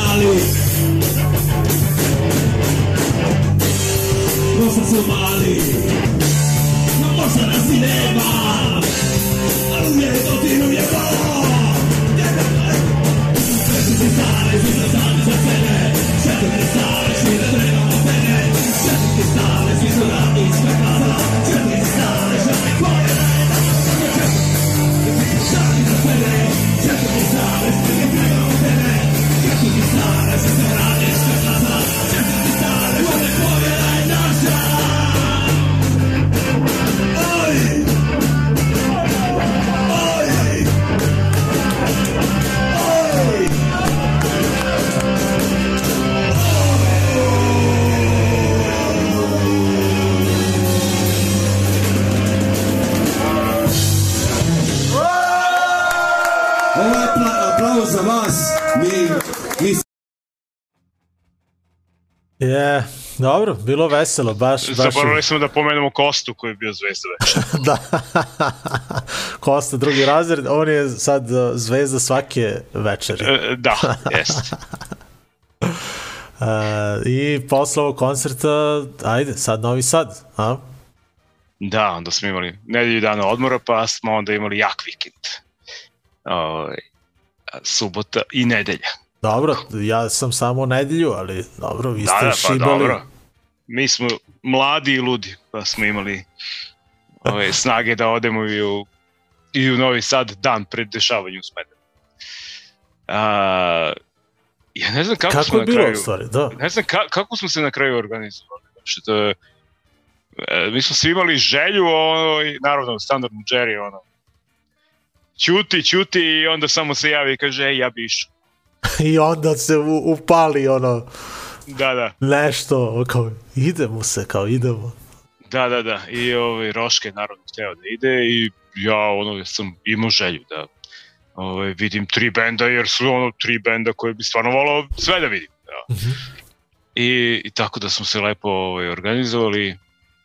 Može Somali Može Somali No možda nas i nema. Ali uvijek ti uvijek ovo Sveći ti stare, svi sam sami za sebe dobro, bilo veselo, baš, baš. Zaboravili smo da pomenemo Kostu koji je bio zvezda već. da. Kosta drugi razred, on je sad uh, zvezda svake večeri. E, Da, jeste. Uh, I posle ovog koncerta, ajde, sad Novi Sad, a? Da, onda smo imali nedelju dana odmora, pa smo onda imali jak vikend. Ovaj, subota i nedelja. Dobro, ja sam samo nedelju, ali dobro, vi Da, ste da, pa šibali. dobro. Mi smo mladi i ludi, pa smo imali ove, snage da odemo i u, i u Novi Sad dan pred dešavanjem u Smederevu. A, ja ne znam kako, Kako smo je na bilo, kraju... stvari, da. ne znam ka, kako smo se na kraju organizovali. Znači, to je, e, mi smo svi imali želju, ono, i naravno, standardno Jerry, ono, ćuti, ćuti i onda samo se javi i kaže, ej, ja bi išao. I onda se upali ono, Da, da, nešto, kao, idemo se, kao, idemo. da, da, da. I ovaj, Roške naravno hteo da ide i ja ono sam imao želju da ovaj, vidim tri benda jer su ono tri benda koje bi stvarno volao sve da vidim. Da. I, I tako da smo se lepo ovaj, organizovali,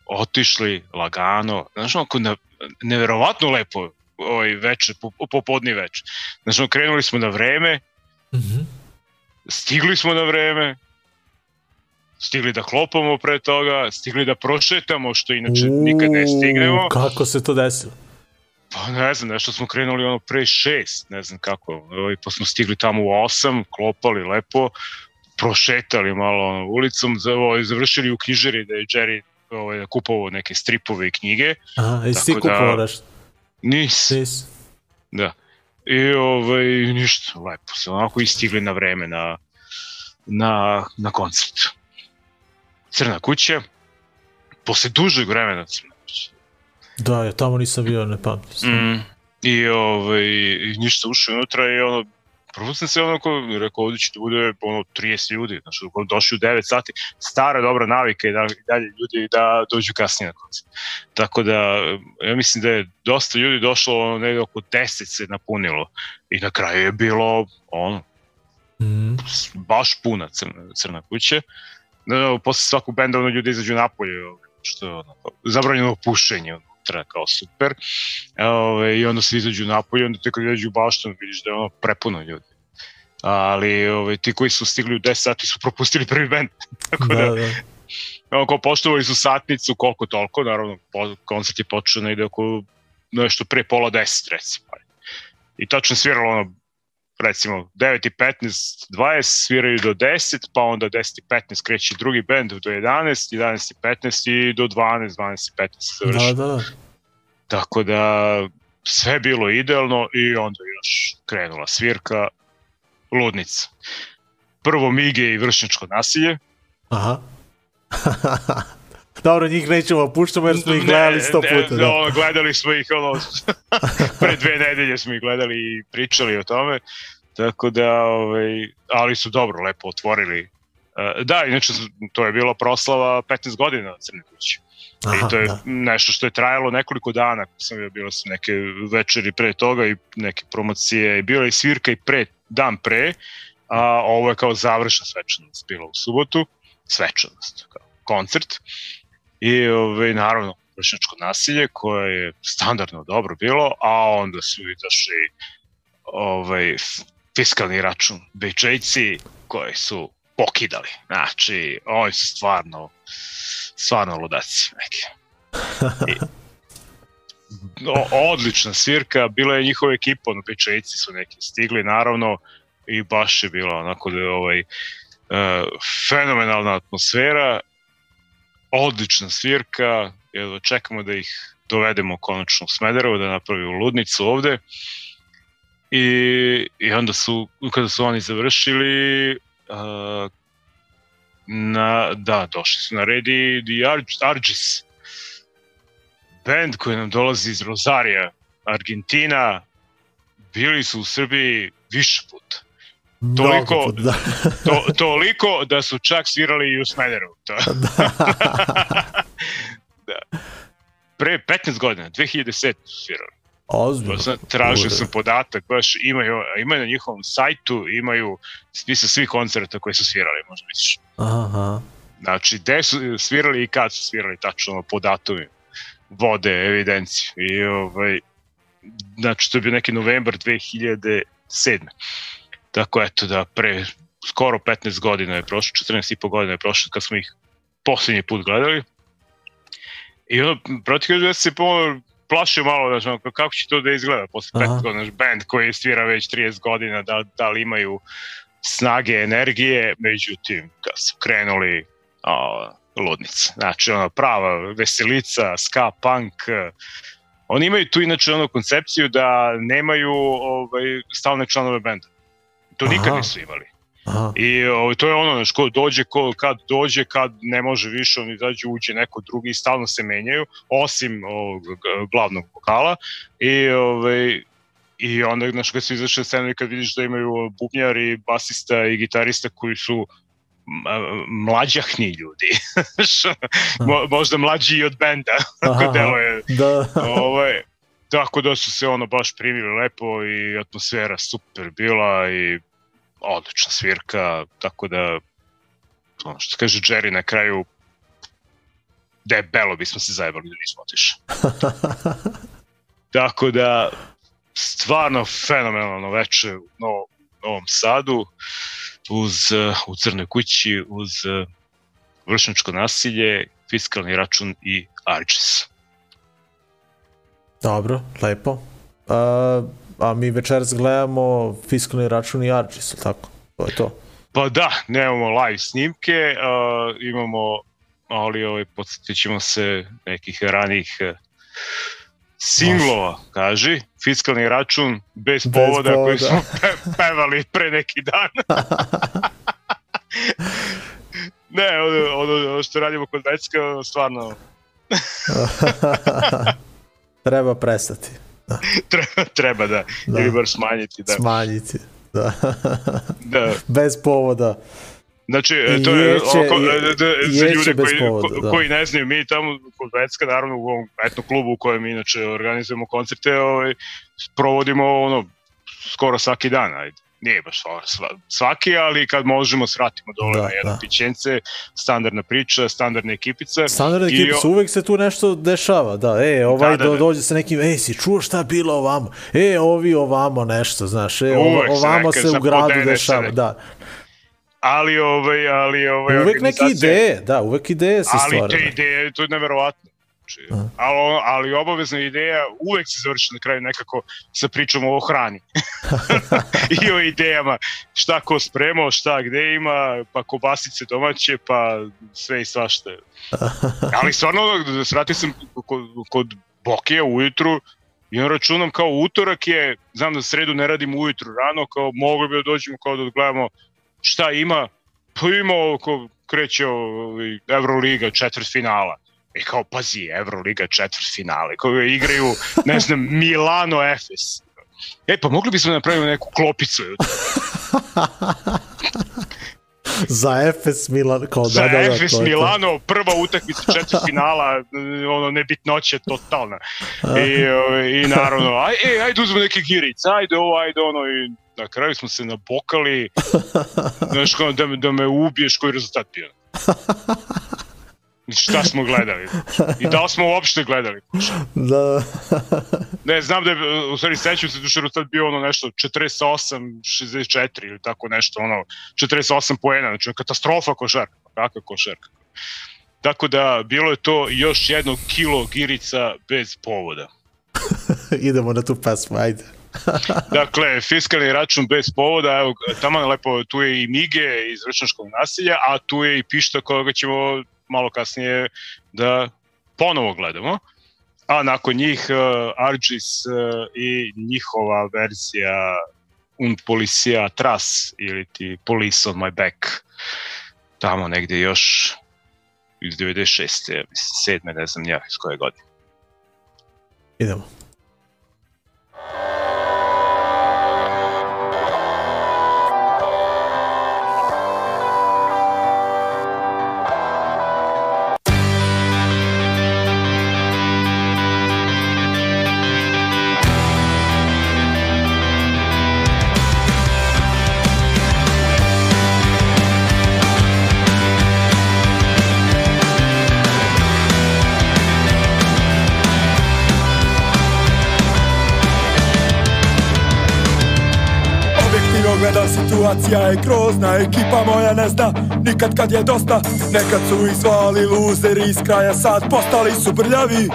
otišli lagano, znaš onako na, neverovatno lepo ovaj veče, po, popodni veče. Znaš, krenuli smo na vreme, Mhm. stigli smo na vreme, stigli da klopamo pre toga, stigli da prošetamo, što inače nikad ne stignemo. Uuu, Kako se to desilo? Pa ne znam, nešto smo krenuli ono pre šest, ne znam kako, ovaj, pa smo stigli tamo u osam, klopali lepo, prošetali malo ono, ulicom, ovaj, završili u knjižari da je Jerry ovaj, kupovao neke stripove i knjige. Aha, jesi ti Tako da- kupovao nešto? Nis, Nis. da. I ovaj, ništa, lepo se onako istigli na vreme na, na, na koncert. Crna kuća, posle dužeg vremena Crna kuća. Da, ja tamo nisam bio, ne pamtim. Mm. I, ovaj, i ništa ušao unutra i ono, prvo sam se onako rekao ovdje će da bude ono 30 ljudi, znači došli u 9 sati, stara dobra navika i da, dalje ljudi da dođu kasnije na koncert. Tako da, ja mislim da je dosta ljudi došlo, ono, negde oko 10 se napunilo i na kraju je bilo ono, Mm. baš puna crna, crna kuća. No, posle svakog benda ono ljudi izađu napolje, ovaj, što je ono, zabranjeno pušenje unutra, kao super. Ove, I onda se izađu napolje, onda te kad izađu u baštanu vidiš da je ono prepuno ljudi. Ali ove, ti koji su stigli u 10 sati su propustili prvi bend. Tako da, Da, da. da. ono, kao poštovali su satnicu koliko toliko, naravno po, koncert je počeo negde oko nešto pre pola 10 recimo. I tačno sviralo ono recimo 9 i 15, 20 sviraju do 10, pa onda 10 i 15 kreće drugi bend do 11, 11 i 15 i do 12, 12 i 15 se završi. Da, da, da. Tako da sve bilo idealno i onda još krenula svirka, ludnica. Prvo mige i vršnjačko nasilje. Aha. Dobro, njih nećemo puštamo jer smo ih gledali sto Ne, ne, puta. Da. ono, gledali smo ih ono, pre dve nedelje smo ih gledali i pričali o tome. Tako da, ovaj, ali su dobro, lepo otvorili. E, Da, inače to je bila proslava 15 godina Crne kuće. Aha, I to je da. nešto što je trajalo nekoliko dana. Sam bio, bilo su neke večeri pre toga i neke promocije. I bila je svirka i pre, dan pre. A ovo je kao završna svečanost bila u subotu. Svečanost, kao koncert. I ovaj, naravno vršnjačko nasilje koje je standardno dobro bilo, a onda su i došli ovaj, fiskalni račun Bejčejci koji su pokidali. Znači, oni su stvarno stvarno ludaci neki. I, o, odlična svirka, bila je njihova ekipa, ono, Bečejci su neki stigli, naravno, i baš je bila onako da je ovaj, uh, fenomenalna atmosfera, odlična svirka, jedva čekamo da ih dovedemo konačno u Smederevo, da napravimo ludnicu ovde. I, I onda su, kada su oni završili, uh, na, da, došli su na red i The Arg Argis, band koji nam dolazi iz Rozarija, Argentina, bili su u Srbiji više puta. Toliko- puta, da. To, toliko da su čak svirali i u Smederevu. To. da. Pre 15 godina, 2007 su svirali. Ozbiljno. Sam, tražio Ure. sam podatak, baš imaju, imaju na njihovom sajtu, imaju spisa svih koncerta koje su svirali, možda misliš. Aha. Znači, gde su svirali i kad su svirali, tačno po datumima. Vode, evidenciju. I, ovaj, znači, to je bio neki novembar 2007. Tako eto da pre skoro 15 godina je prošlo, 14 i po godina je prošlo kad smo ih poslednji put gledali. I ono, protiv da se pomalo plašio malo, znači, ono, kako će to da izgleda posle 15 Aha. godina, znači, band koji svira već 30 godina, da, da li imaju snage, energije, međutim, kad su krenuli o, ludnica, znači ono prava veselica, ska, punk, oni imaju tu inače ono koncepciju da nemaju ovaj, stalne članove benda. To nikad Aha. nisu imali. Aha. I o, to je ono, znaš, ko dođe, ko, kad dođe, kad ne može više, on izađe, uđe neko drugi i stalno se menjaju, osim ovog glavnog vokala. I, ovaj, I onda, znaš, kad su izašli na scenu i kad vidiš da imaju bubnjar i basista i gitarista koji su mlađahni ljudi. Mo, možda mlađi i od benda, Aha, ako deluje Da. ovaj, tako da su se ono baš primili lepo i atmosfera super bila i odlična svirka, tako da ono što kaže Jerry na kraju debelo bismo se zajebali da nismo otišli. tako da stvarno fenomenalno veče u Novom, Novom Sadu uz, u Crnoj kući uz vršničko nasilje, fiskalni račun i Argis. Dobro, lepo. A, a mi večeras gledamo fiskalni račun i Argis, ili tako? To je to. Pa da, nemamo live snimke, uh, imamo, ali ovaj, podsjetit ćemo se nekih ranih uh, singlova, kaži, fiskalni račun bez, Bez povoda, koji povoda. smo pe pevali pre neki dan. ne, ono, ono, ono što radimo kod Vecka, stvarno Treba prestati. treba, treba da, Da. da. ili bar smanjiti. Da. Smanjiti. Da. da. Bez povoda. Znači, I to je jeće- oko, da, da, za jeće ljude koji, povoda, ko- da. koji ne znaju, mi tamo kod Vecka, naravno u ovom etno klubu u kojem inače organizujemo koncerte, ovaj, provodimo ono, skoro svaki dan, ajde. Nije baš sva- sva- svaki, ali kad možemo svratimo dole Da, na jedno da. pićence, standardna priča, standardna ekipica. Standardna I ekipa o- uvek se tu nešto dešava, da, e, ovaj Da, da, do, da. dođe sa nekim, ej, si čuo šta bilo ovamo, e, ovi ovamo nešto, znaš, e, Uvek se ovamo neka se u gradu se dešava, da. Ali, ovaj, ali, ovaj, Uvek neke ideje, da, uvek ideje se ali stvara. te da. ideje, to je neverovatno. Znači, ali, ali obavezna ideja uvek se završi na kraju nekako sa pričom o hrani. I o idejama šta ko spremao, šta gde ima, pa kobasice domaće, pa sve i svašta. Ali stvarno, da svrati sam kod, kod Bokija ujutru i on računam kao utorak je, znam da sredu ne radim ujutru rano, kao mogli bi da dođemo kao da odgledamo šta ima, pa ima ovo ko kreće ovaj, Euroliga četvrt finala. E kao, pazi, Euroliga četvrt finale, koje igraju, ne znam, Milano Efes. E, pa mogli bismo da napravimo neku klopicu Za Efes Milan, kao za da, da, da, Efes to je to. Milano, prva utakmica četvrt finala, ono, nebitnoće totalna. I, ovaj, i naravno, aj, e, ajde uzmemo neki giric, ajde ovo, ajde ono, i na kraju smo se nabokali, znaš, kao da, da me ubiješ koji rezultat bio. Šta smo gledali? I da li smo uopšte gledali? Da, Ne, znam da je, u stvari sećam se da je rezultat bio ono nešto 48-64 ili tako nešto, ono 48 poena, znači katastrofa košarka, kakva košarka. Tako da, bilo je to još jedno kilo girica bez povoda. idemo na tu pesmu, ajde. Dakle, fiskalni račun bez povoda, evo, tamo lepo, tu je i Mige iz vrčanskog nasilja, a tu je i Pišta koga ćemo malo kasnije da ponovo gledamo. A nakon njih uh, Argis uh, i njihova verzija Un Policia Tras ili ti Police on my back tamo negde još iz 96. ja mislim, 7. ne znam ja iz koje godine. Idemo. Objektivno situacija je grozna Ekipa moja ne zna nikad kad je dosta. Nekad su ih zvali luzeri iz kraja Sad postali su brljavi.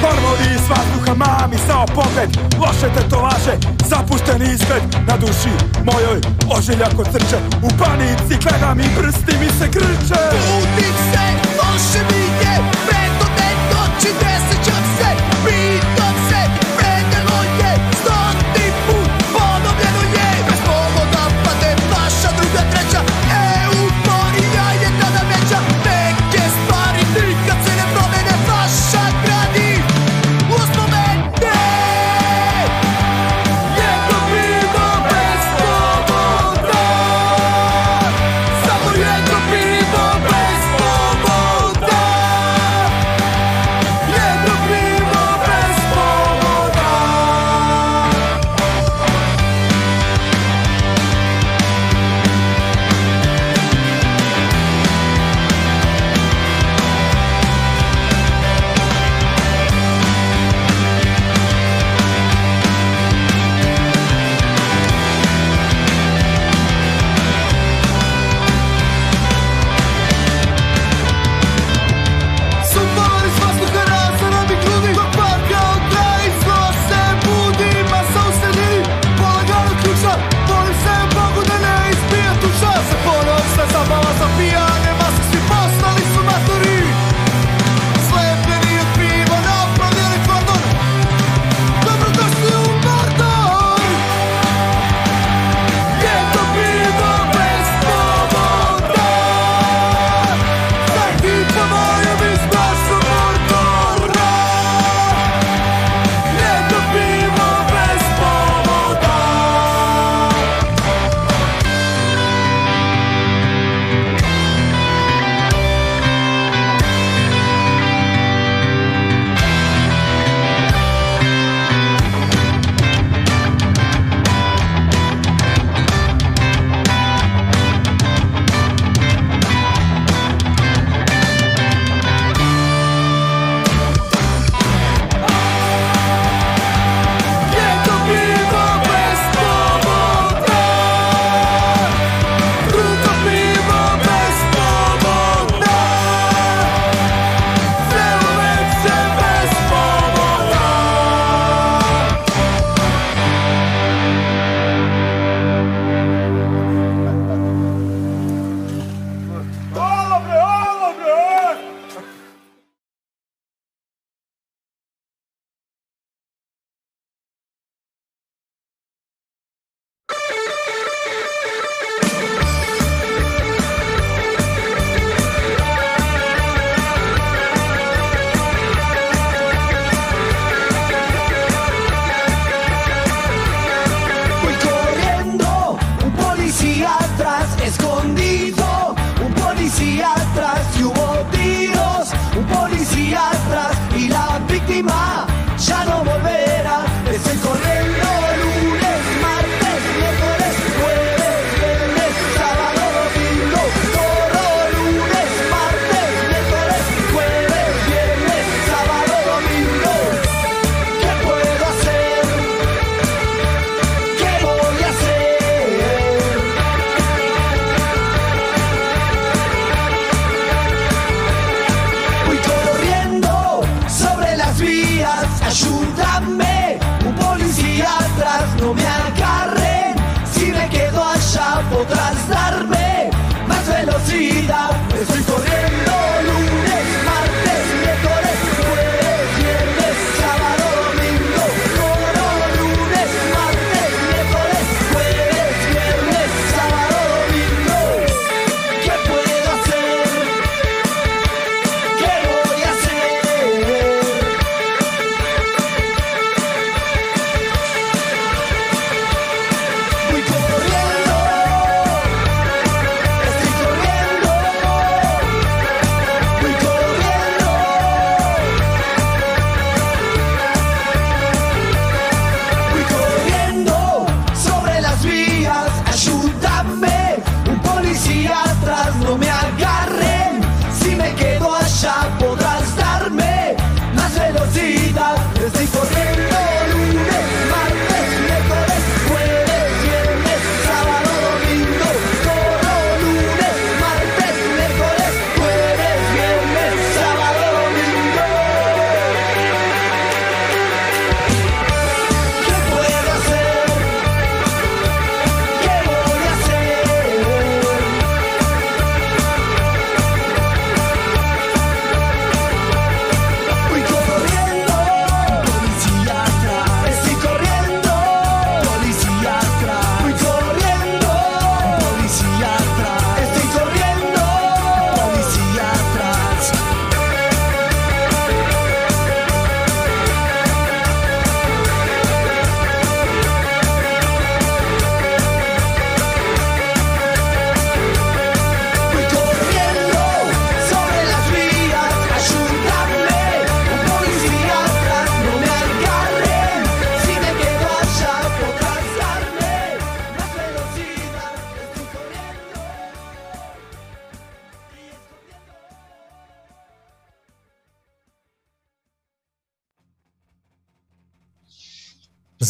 Hormoni iz vazduha mami sao pogled. Loše tetovaže, zapušteni izgled. Na duši mojoj ožiljak od crče U panici gledam i prsti mi se krče. Budim se, loše mi je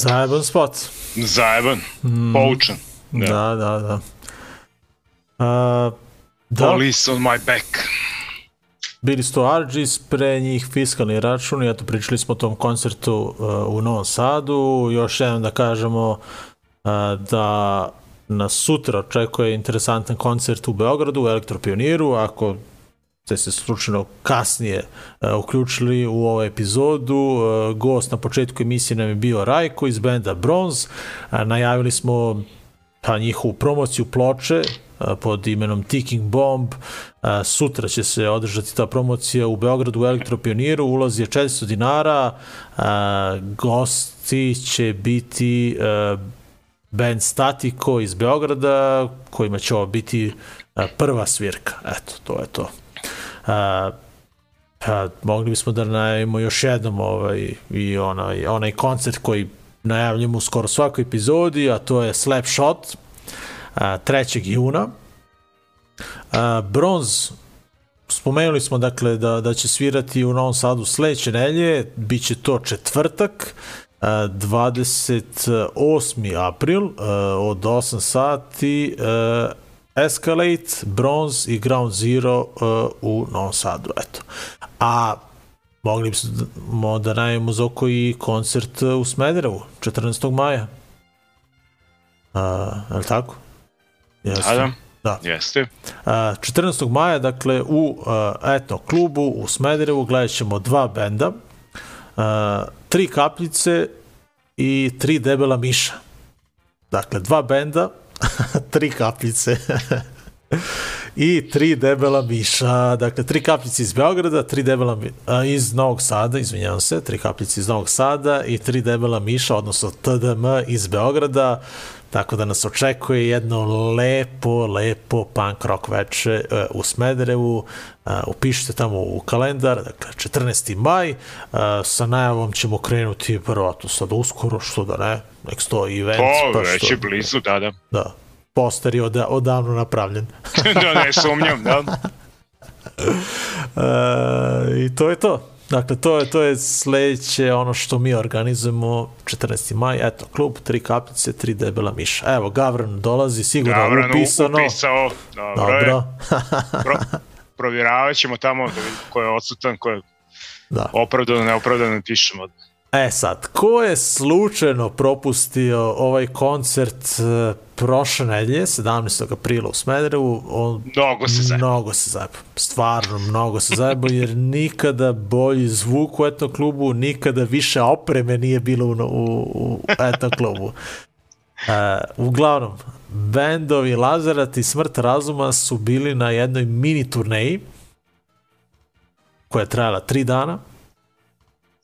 Zajeban spot. Zajeban, poučan. Da. Da, da, da. A, da, Police on my back. bili su to Argis, pre njih fiskalni račun i eto pričali smo o tom koncertu uh, u Novom Sadu. Još jednom da kažemo uh, da nas sutra očekuje interesantan koncert u Beogradu, u Elektropioniru. Ako ste se slučajno kasnije uh, uključili u ovu epizodu. Uh, gost na početku emisije nam je bio Rajko iz benda Bronze. Uh, najavili smo pa njihovu promociju ploče pod imenom Ticking Bomb. Sutra će se održati ta promocija u Beogradu u Elektropioniru. Ulaz je 400 dinara. Gosti će biti band Statiko iz Beograda, kojima će ovo biti prva svirka. Eto, to je to. A, pa, mogli bismo da najavimo još jednom ovaj, i onaj, onaj koncert koji najavljamo u skoro svakoj epizodi, a to je Slapshot a, 3. juna. A, Bronz spomenuli smo dakle da, da će svirati u Novom Sadu sledeće nelje, bit će to četvrtak, a, 28. april a, od 8 sati a, Escalate, Bronze i Ground Zero a, u Novom Sadu. Eto. A mogli bismo da najemo Zoko i koncert u Smederevu 14. maja. A, je li tako? Jeste. Da, da. Da. Jeste. A, 14. maja, dakle, u a, etno klubu u Smederevu gledat ćemo dva benda, a, tri kapljice i tri debela miša. Dakle, dva benda, tri kapljice i tri debela miša. Dakle, tri kapljice iz Beograda, tri debela mi, a, iz Novog Sada, izvinjavam se, tri kapljice iz Novog Sada i tri debela miša, odnosno TDM iz Beograda. Tako da nas očekuje jedno lepo, lepo punk rock veče uh, u Smederevu, uh, upišite tamo u kalendar, dakle 14. maj, uh, sa najavom ćemo krenuti verovatno sad uskoro, što da ne, nek stoji event. Po, pa već je blizu, da, da. Da, poster je od, odavno napravljen. da, ne sumnjam, da. E, I to je to. Dakle, to je, to je sledeće ono što mi organizujemo 14. maj, eto, klub, tri kapljice, tri debela miša. Evo, Gavran dolazi, sigurno Gavran upisano. upisao, dobro. Dobro. Pro, provjeravat ćemo tamo da ko je odsutan, ko je da. opravdano, neopravdano, pišemo. E sad, ko je slučajno propustio ovaj koncert prošle nedelje, 17. aprila u Smederevu, on Mnogo se zajeba. Mnogo se zajeba. Stvarno, mnogo se zajeba, jer nikada bolji zvuk u etno klubu, nikada više opreme nije bilo u, u, u etno klubu. Uh, uglavnom, bendovi Lazarat i Smrt razuma su bili na jednoj mini turneji koja je trajala tri dana.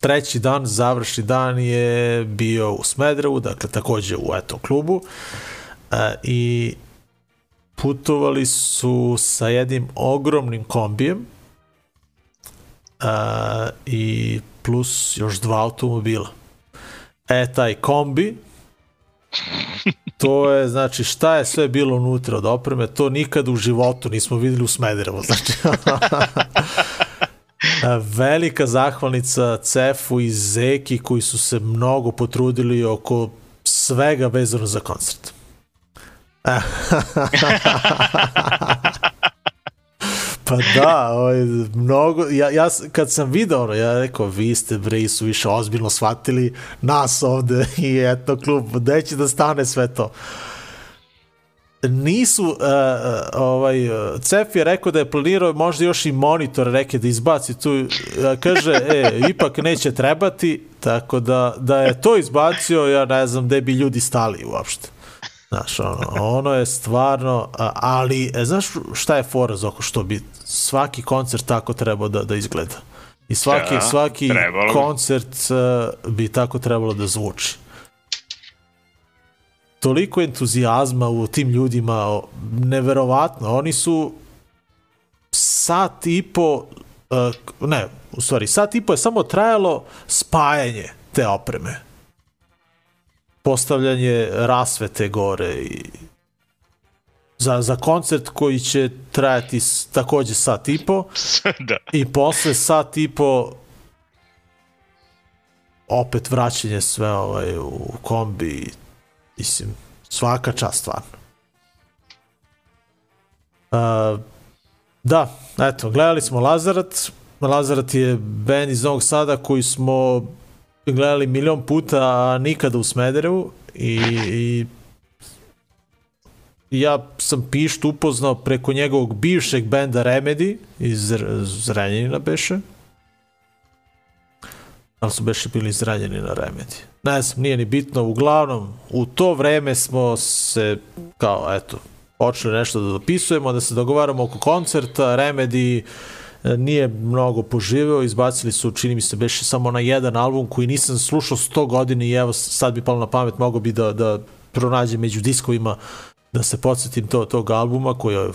Treći dan, završni dan je bio u Smedrevu, dakle takođe u eto klubu. Uh, I putovali su sa jednim ogromnim kombijem uh, i plus još dva automobila. E, taj kombi, to je, znači, šta je sve bilo unutra od opreme, to nikad u životu nismo videli u Smederevu, znači. Velika zahvalnica Cefu i Zeki koji su se mnogo potrudili oko svega vezano za koncert. Pa da, ovaj, mnogo, ja, ja kad sam video ja rekao, vi ste bre su više ozbiljno shvatili nas ovde i etno klub, gde će da stane sve to? Nisu, uh, ovaj, Cef je rekao da je planirao možda još i monitor reke da izbaci tu, uh, kaže, e, ipak neće trebati, tako da, da je to izbacio, ja ne znam gde bi ljudi stali uopšte. Znaš, ono, ono je stvarno, ali, e, znaš šta je fora Zoko, što bi svaki koncert tako trebao da, da izgleda. I svaki, Da, svaki trebalo koncert uh, bi tako trebalo da zvuči. Toliko entuzijazma u tim ljudima, neverovatno, oni su sat i po, uh, ne, u stvari, sat i po je samo trajalo spajanje te opreme postavljanje rasvete gore i za, za koncert koji će trajati takođe sat i po. Da. i posle sat i po opet vraćanje sve ovaj, u kombi. Mislim, svaka čast stvarno. Uh, da, eto, gledali smo Lazarat Lazarat je band iz Novog Sada koji smo gledali milion puta, a nikada u Smederevu i, i ja sam Pišt upoznao preko njegovog bivšeg benda Remedy iz Zr- Zrenjanina beše. Ali su beše bili izranjeni na Remedy. Ne znam, nije ni bitno. Uglavnom, u to vreme smo se, kao, eto, počeli nešto da dopisujemo, da se dogovaramo oko koncerta, Remedy e, nije mnogo poživeo, izbacili su, čini mi se, beše samo na jedan album koji nisam slušao 100 godina i evo sad bi palo na pamet, mogo bi da, da pronađem među diskovima da se podsjetim to, tog albuma koji je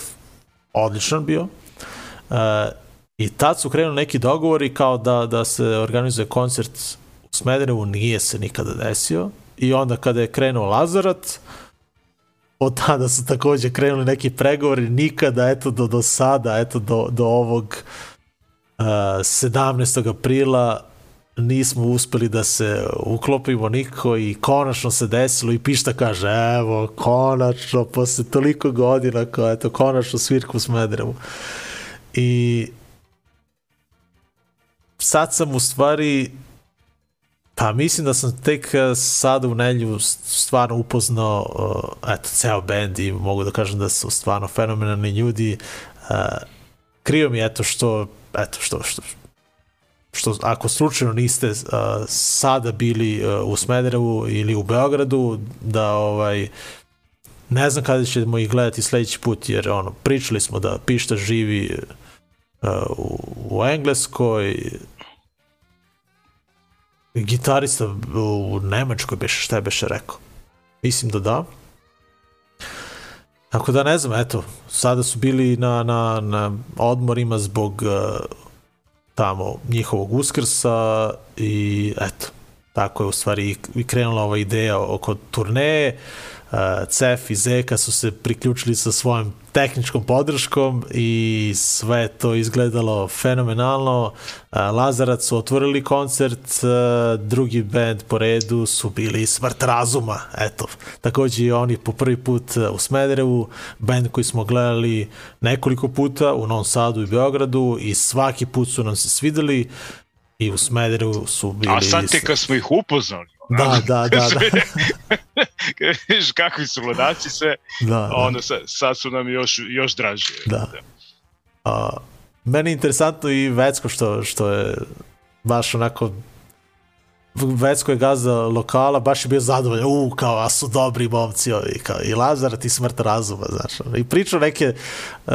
odličan bio. E, I tad su krenuli neki dogovori kao da, da se organizuje koncert u Smederevu, nije se nikada desio. I onda kada je krenuo Lazarat, od tada su takođe krenuli neki pregovori, nikada, eto, do, do sada, eto, do, do ovog uh, 17. aprila nismo uspeli da se uklopimo niko i konačno se desilo i Pišta kaže, evo, konačno, posle toliko godina, kao, eto, konačno svirku u Smederevu. I sad sam u stvari Pa mislim da sam tek eh, sada u nelju stvarno upoznao uh, eto, ceo band i mogu da kažem da su stvarno fenomenalni ljudi. Uh, krio mi eto što, eto što, što, što ako slučajno niste uh, sada bili uh, u Smederevu ili u Beogradu, da ovaj ne znam kada ćemo ih gledati sledeći put, jer ono, pričali smo da Pišta živi uh, u, u Engleskoj, gitarista u Nemačkoj beše, šta je beše rekao? Mislim da da. Tako da ne znam, eto, sada su bili na, na, na odmorima zbog uh, tamo njihovog uskrsa i eto, tako je u stvari i- krenula ova ideja oko turneje. Uh, Cef i Zeka su se priključili sa svojom tehničkom podrškom i sve to izgledalo fenomenalno. Uh, Lazarac su otvorili koncert, uh, drugi band po redu su bili Smrt razuma. Eto, takođe i oni po prvi put u Smederevu, band koji smo gledali nekoliko puta u Novom Sadu i Beogradu i svaki put su nam se svideli i u Smederevu su bili... A sad te kad smo ih upoznali, Da, da, da, da. vidiš kakvi su ludaci sve, da, da. onda sad, sad su nam još, još draži. Da. A, meni je interesantno i Vecko što, što je baš onako Vecko je gazda lokala, baš je bio zadovoljan, u, kao, a su dobri momci ovi, kao, i Lazar ti smrt razuma, znaš, i pričao neke uh,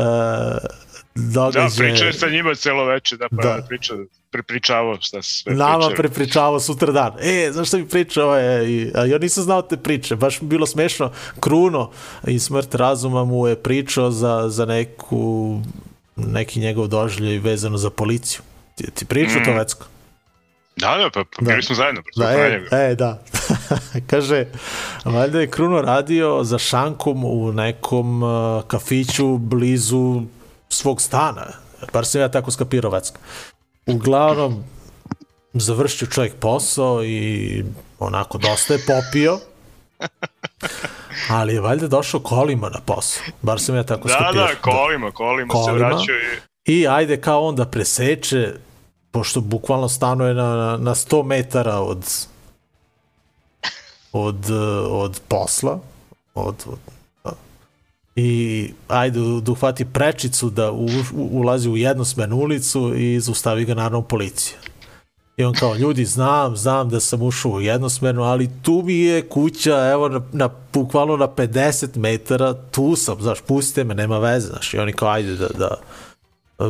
Da, događaje. pričao je sa njima celo veče, da, pa Da. da. pričao, prepričavao šta se sve Nama pričao. prepričavao sutra dan. E, znaš šta mi priča ovaj, i, a ja nisam znao te priče, baš mi bilo smešno. Kruno i smrt razuma mu je pričao za, za neku, neki njegov doživljaj vezano za policiju. Ti, ti pričao mm. to, Vecko? Da, da, pa, pa Da. bili smo zajedno. Da, Da, e, e, da. Kaže, valjda je Kruno radio za šankom u nekom uh, kafiću blizu svog stana. Bar sam ja tako skapirao vecka. Uglavnom, završio čovjek posao i onako dosta je popio. Ali je valjda došao kolima na posao. Bar sam ja tako da, skapirao. da, kolima, kolima, Kolima. se vraćao i... I ajde kao on da preseče, pošto bukvalno stanuje na, na, na 100 metara od od, od posla, od, od da. I ajde da uhvati prečicu da u, u, ulazi u jednosmernu ulicu i zaustavi ga naravno policija. I on kao, ljudi, znam, znam da sam ušao u jednosmernu, ali tu mi je kuća, evo, na, na, bukvalno na 50 metara, tu sam, znaš, pustite me, nema veze, znaš, i oni kao, ajde da, da,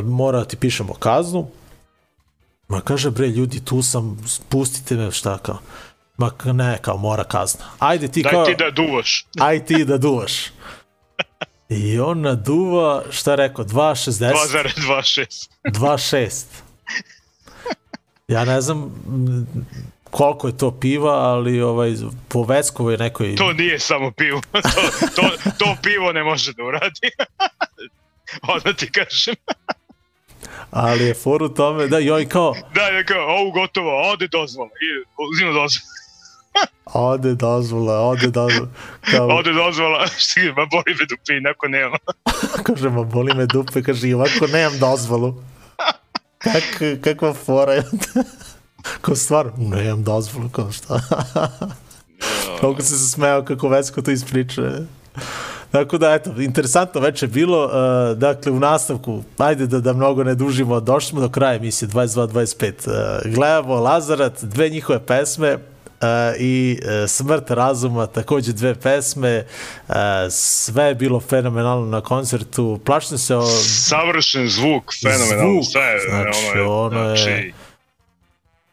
mora da ti pišemo kaznu. Ma kaže, bre, ljudi, tu sam, pustite me, šta kao. Ma ne, kao, mora kazna. Ajde ti Daj kao, ti da duvaš. aj ti da duvaš. I on naduva, šta je rekao, 2,60? 2,26. 2,6. Ja ne znam koliko je to piva, ali ovaj, po Veckovoj nekoj... To nije samo pivo. to, to, to pivo ne može da uradi. Odmah ti kažem. Ali je for u tome, da, i on kao, Da, je kao, ovo gotovo, ode dozvola. I, uzima dozvola. Ode dozvola, ode dozvola. Kao, Ode dozvola, je, ma boli me dupe, inako nema. kaže, ma boli me dupe, kaže, i ovako nemam dozvolu. Kak, kakva fora je. Kao stvar, nemam dozvolu, kao šta. Koliko se se smeo kako Vesko to ispriča. Tako da, eto, interesantno već je bilo. Uh, dakle, u nastavku, ajde da, da mnogo ne dužimo, došli smo do kraja emisije 22-25. Uh, gledamo Lazarat, dve njihove pesme, i uh, Smrt razuma, takođe dve pesme, uh, sve je bilo fenomenalno na koncertu, plašim se o... Savršen zvuk, fenomenalno. Zvuk, Sve, je, znači, ono je, ono je- znači,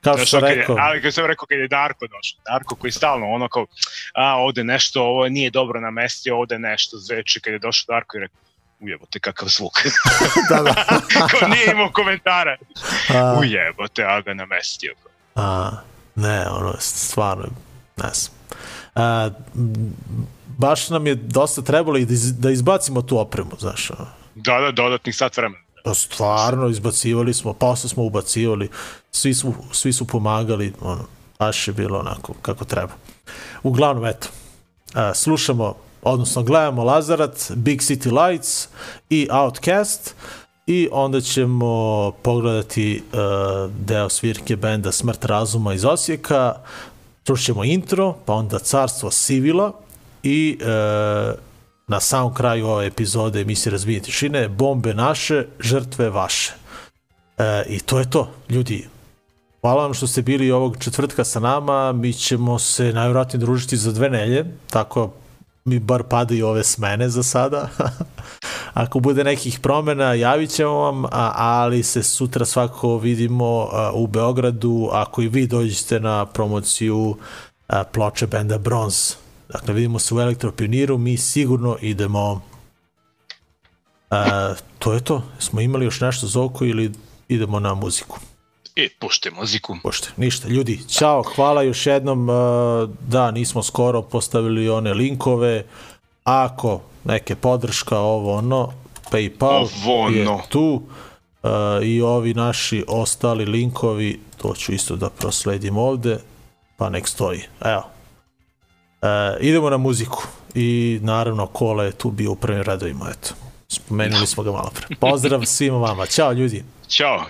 Kao što ono kad je- rekao, ali kad sam rekao kad je Darko došao, Darko koji stalno ono kao, a ovde nešto, ovo nije dobro na mesti, ovde nešto zveče, kad je došao Darko i rekao, ujebote kakav zvuk. da, da. kao nije imao komentara. A, Ujebote, a ga namestio. A, ne, ono, stvarno, ne znam. A, baš nam je dosta trebalo i da, iz, da izbacimo tu opremu, znaš. ono. Da, da, dodatnih sat vremena. Pa stvarno, izbacivali smo, posle smo ubacivali, svi su, svi su pomagali, ono, baš je bilo onako kako treba. Uglavnom, eto, a, slušamo, odnosno gledamo Lazarat, Big City Lights i Outcast i onda ćemo pogledati uh, deo svirke benda Smrt razuma iz Osijeka, slušćemo intro, pa onda Carstvo Sivila i uh, na samom kraju ove epizode emisije Razbijenje tišine, bombe naše, žrtve vaše. E, I to je to, ljudi. Hvala vam što ste bili ovog četvrtka sa nama, mi ćemo se najvjerojatnije družiti za dve nelje, tako mi bar padaju ove smene za sada. Ako bude nekih promena, javit ćemo vam, a, ali se sutra svako vidimo a, u Beogradu, ako i vi dođete na promociju a, ploče benda Bronze. Dakle, vidimo se u Elektropioniru, mi sigurno idemo E, to je to. Smo imali još nešto za oko ili idemo na muziku? I pušte muziku. Pošte, ništa. Ljudi, ćao, hvala još jednom. e, Da, nismo skoro postavili one linkove. Ako neke podrška, ovo ono, Paypal Ovo je ono. tu e, i ovi naši ostali linkovi, to ću isto da prosledim ovde, pa nek stoji. Evo. E, idemo na muziku i naravno Kola je tu bio u prvim redovima, eto. Spomenuli smo ga malo pre. Pozdrav svima vama. Ćao ljudi. Ćao.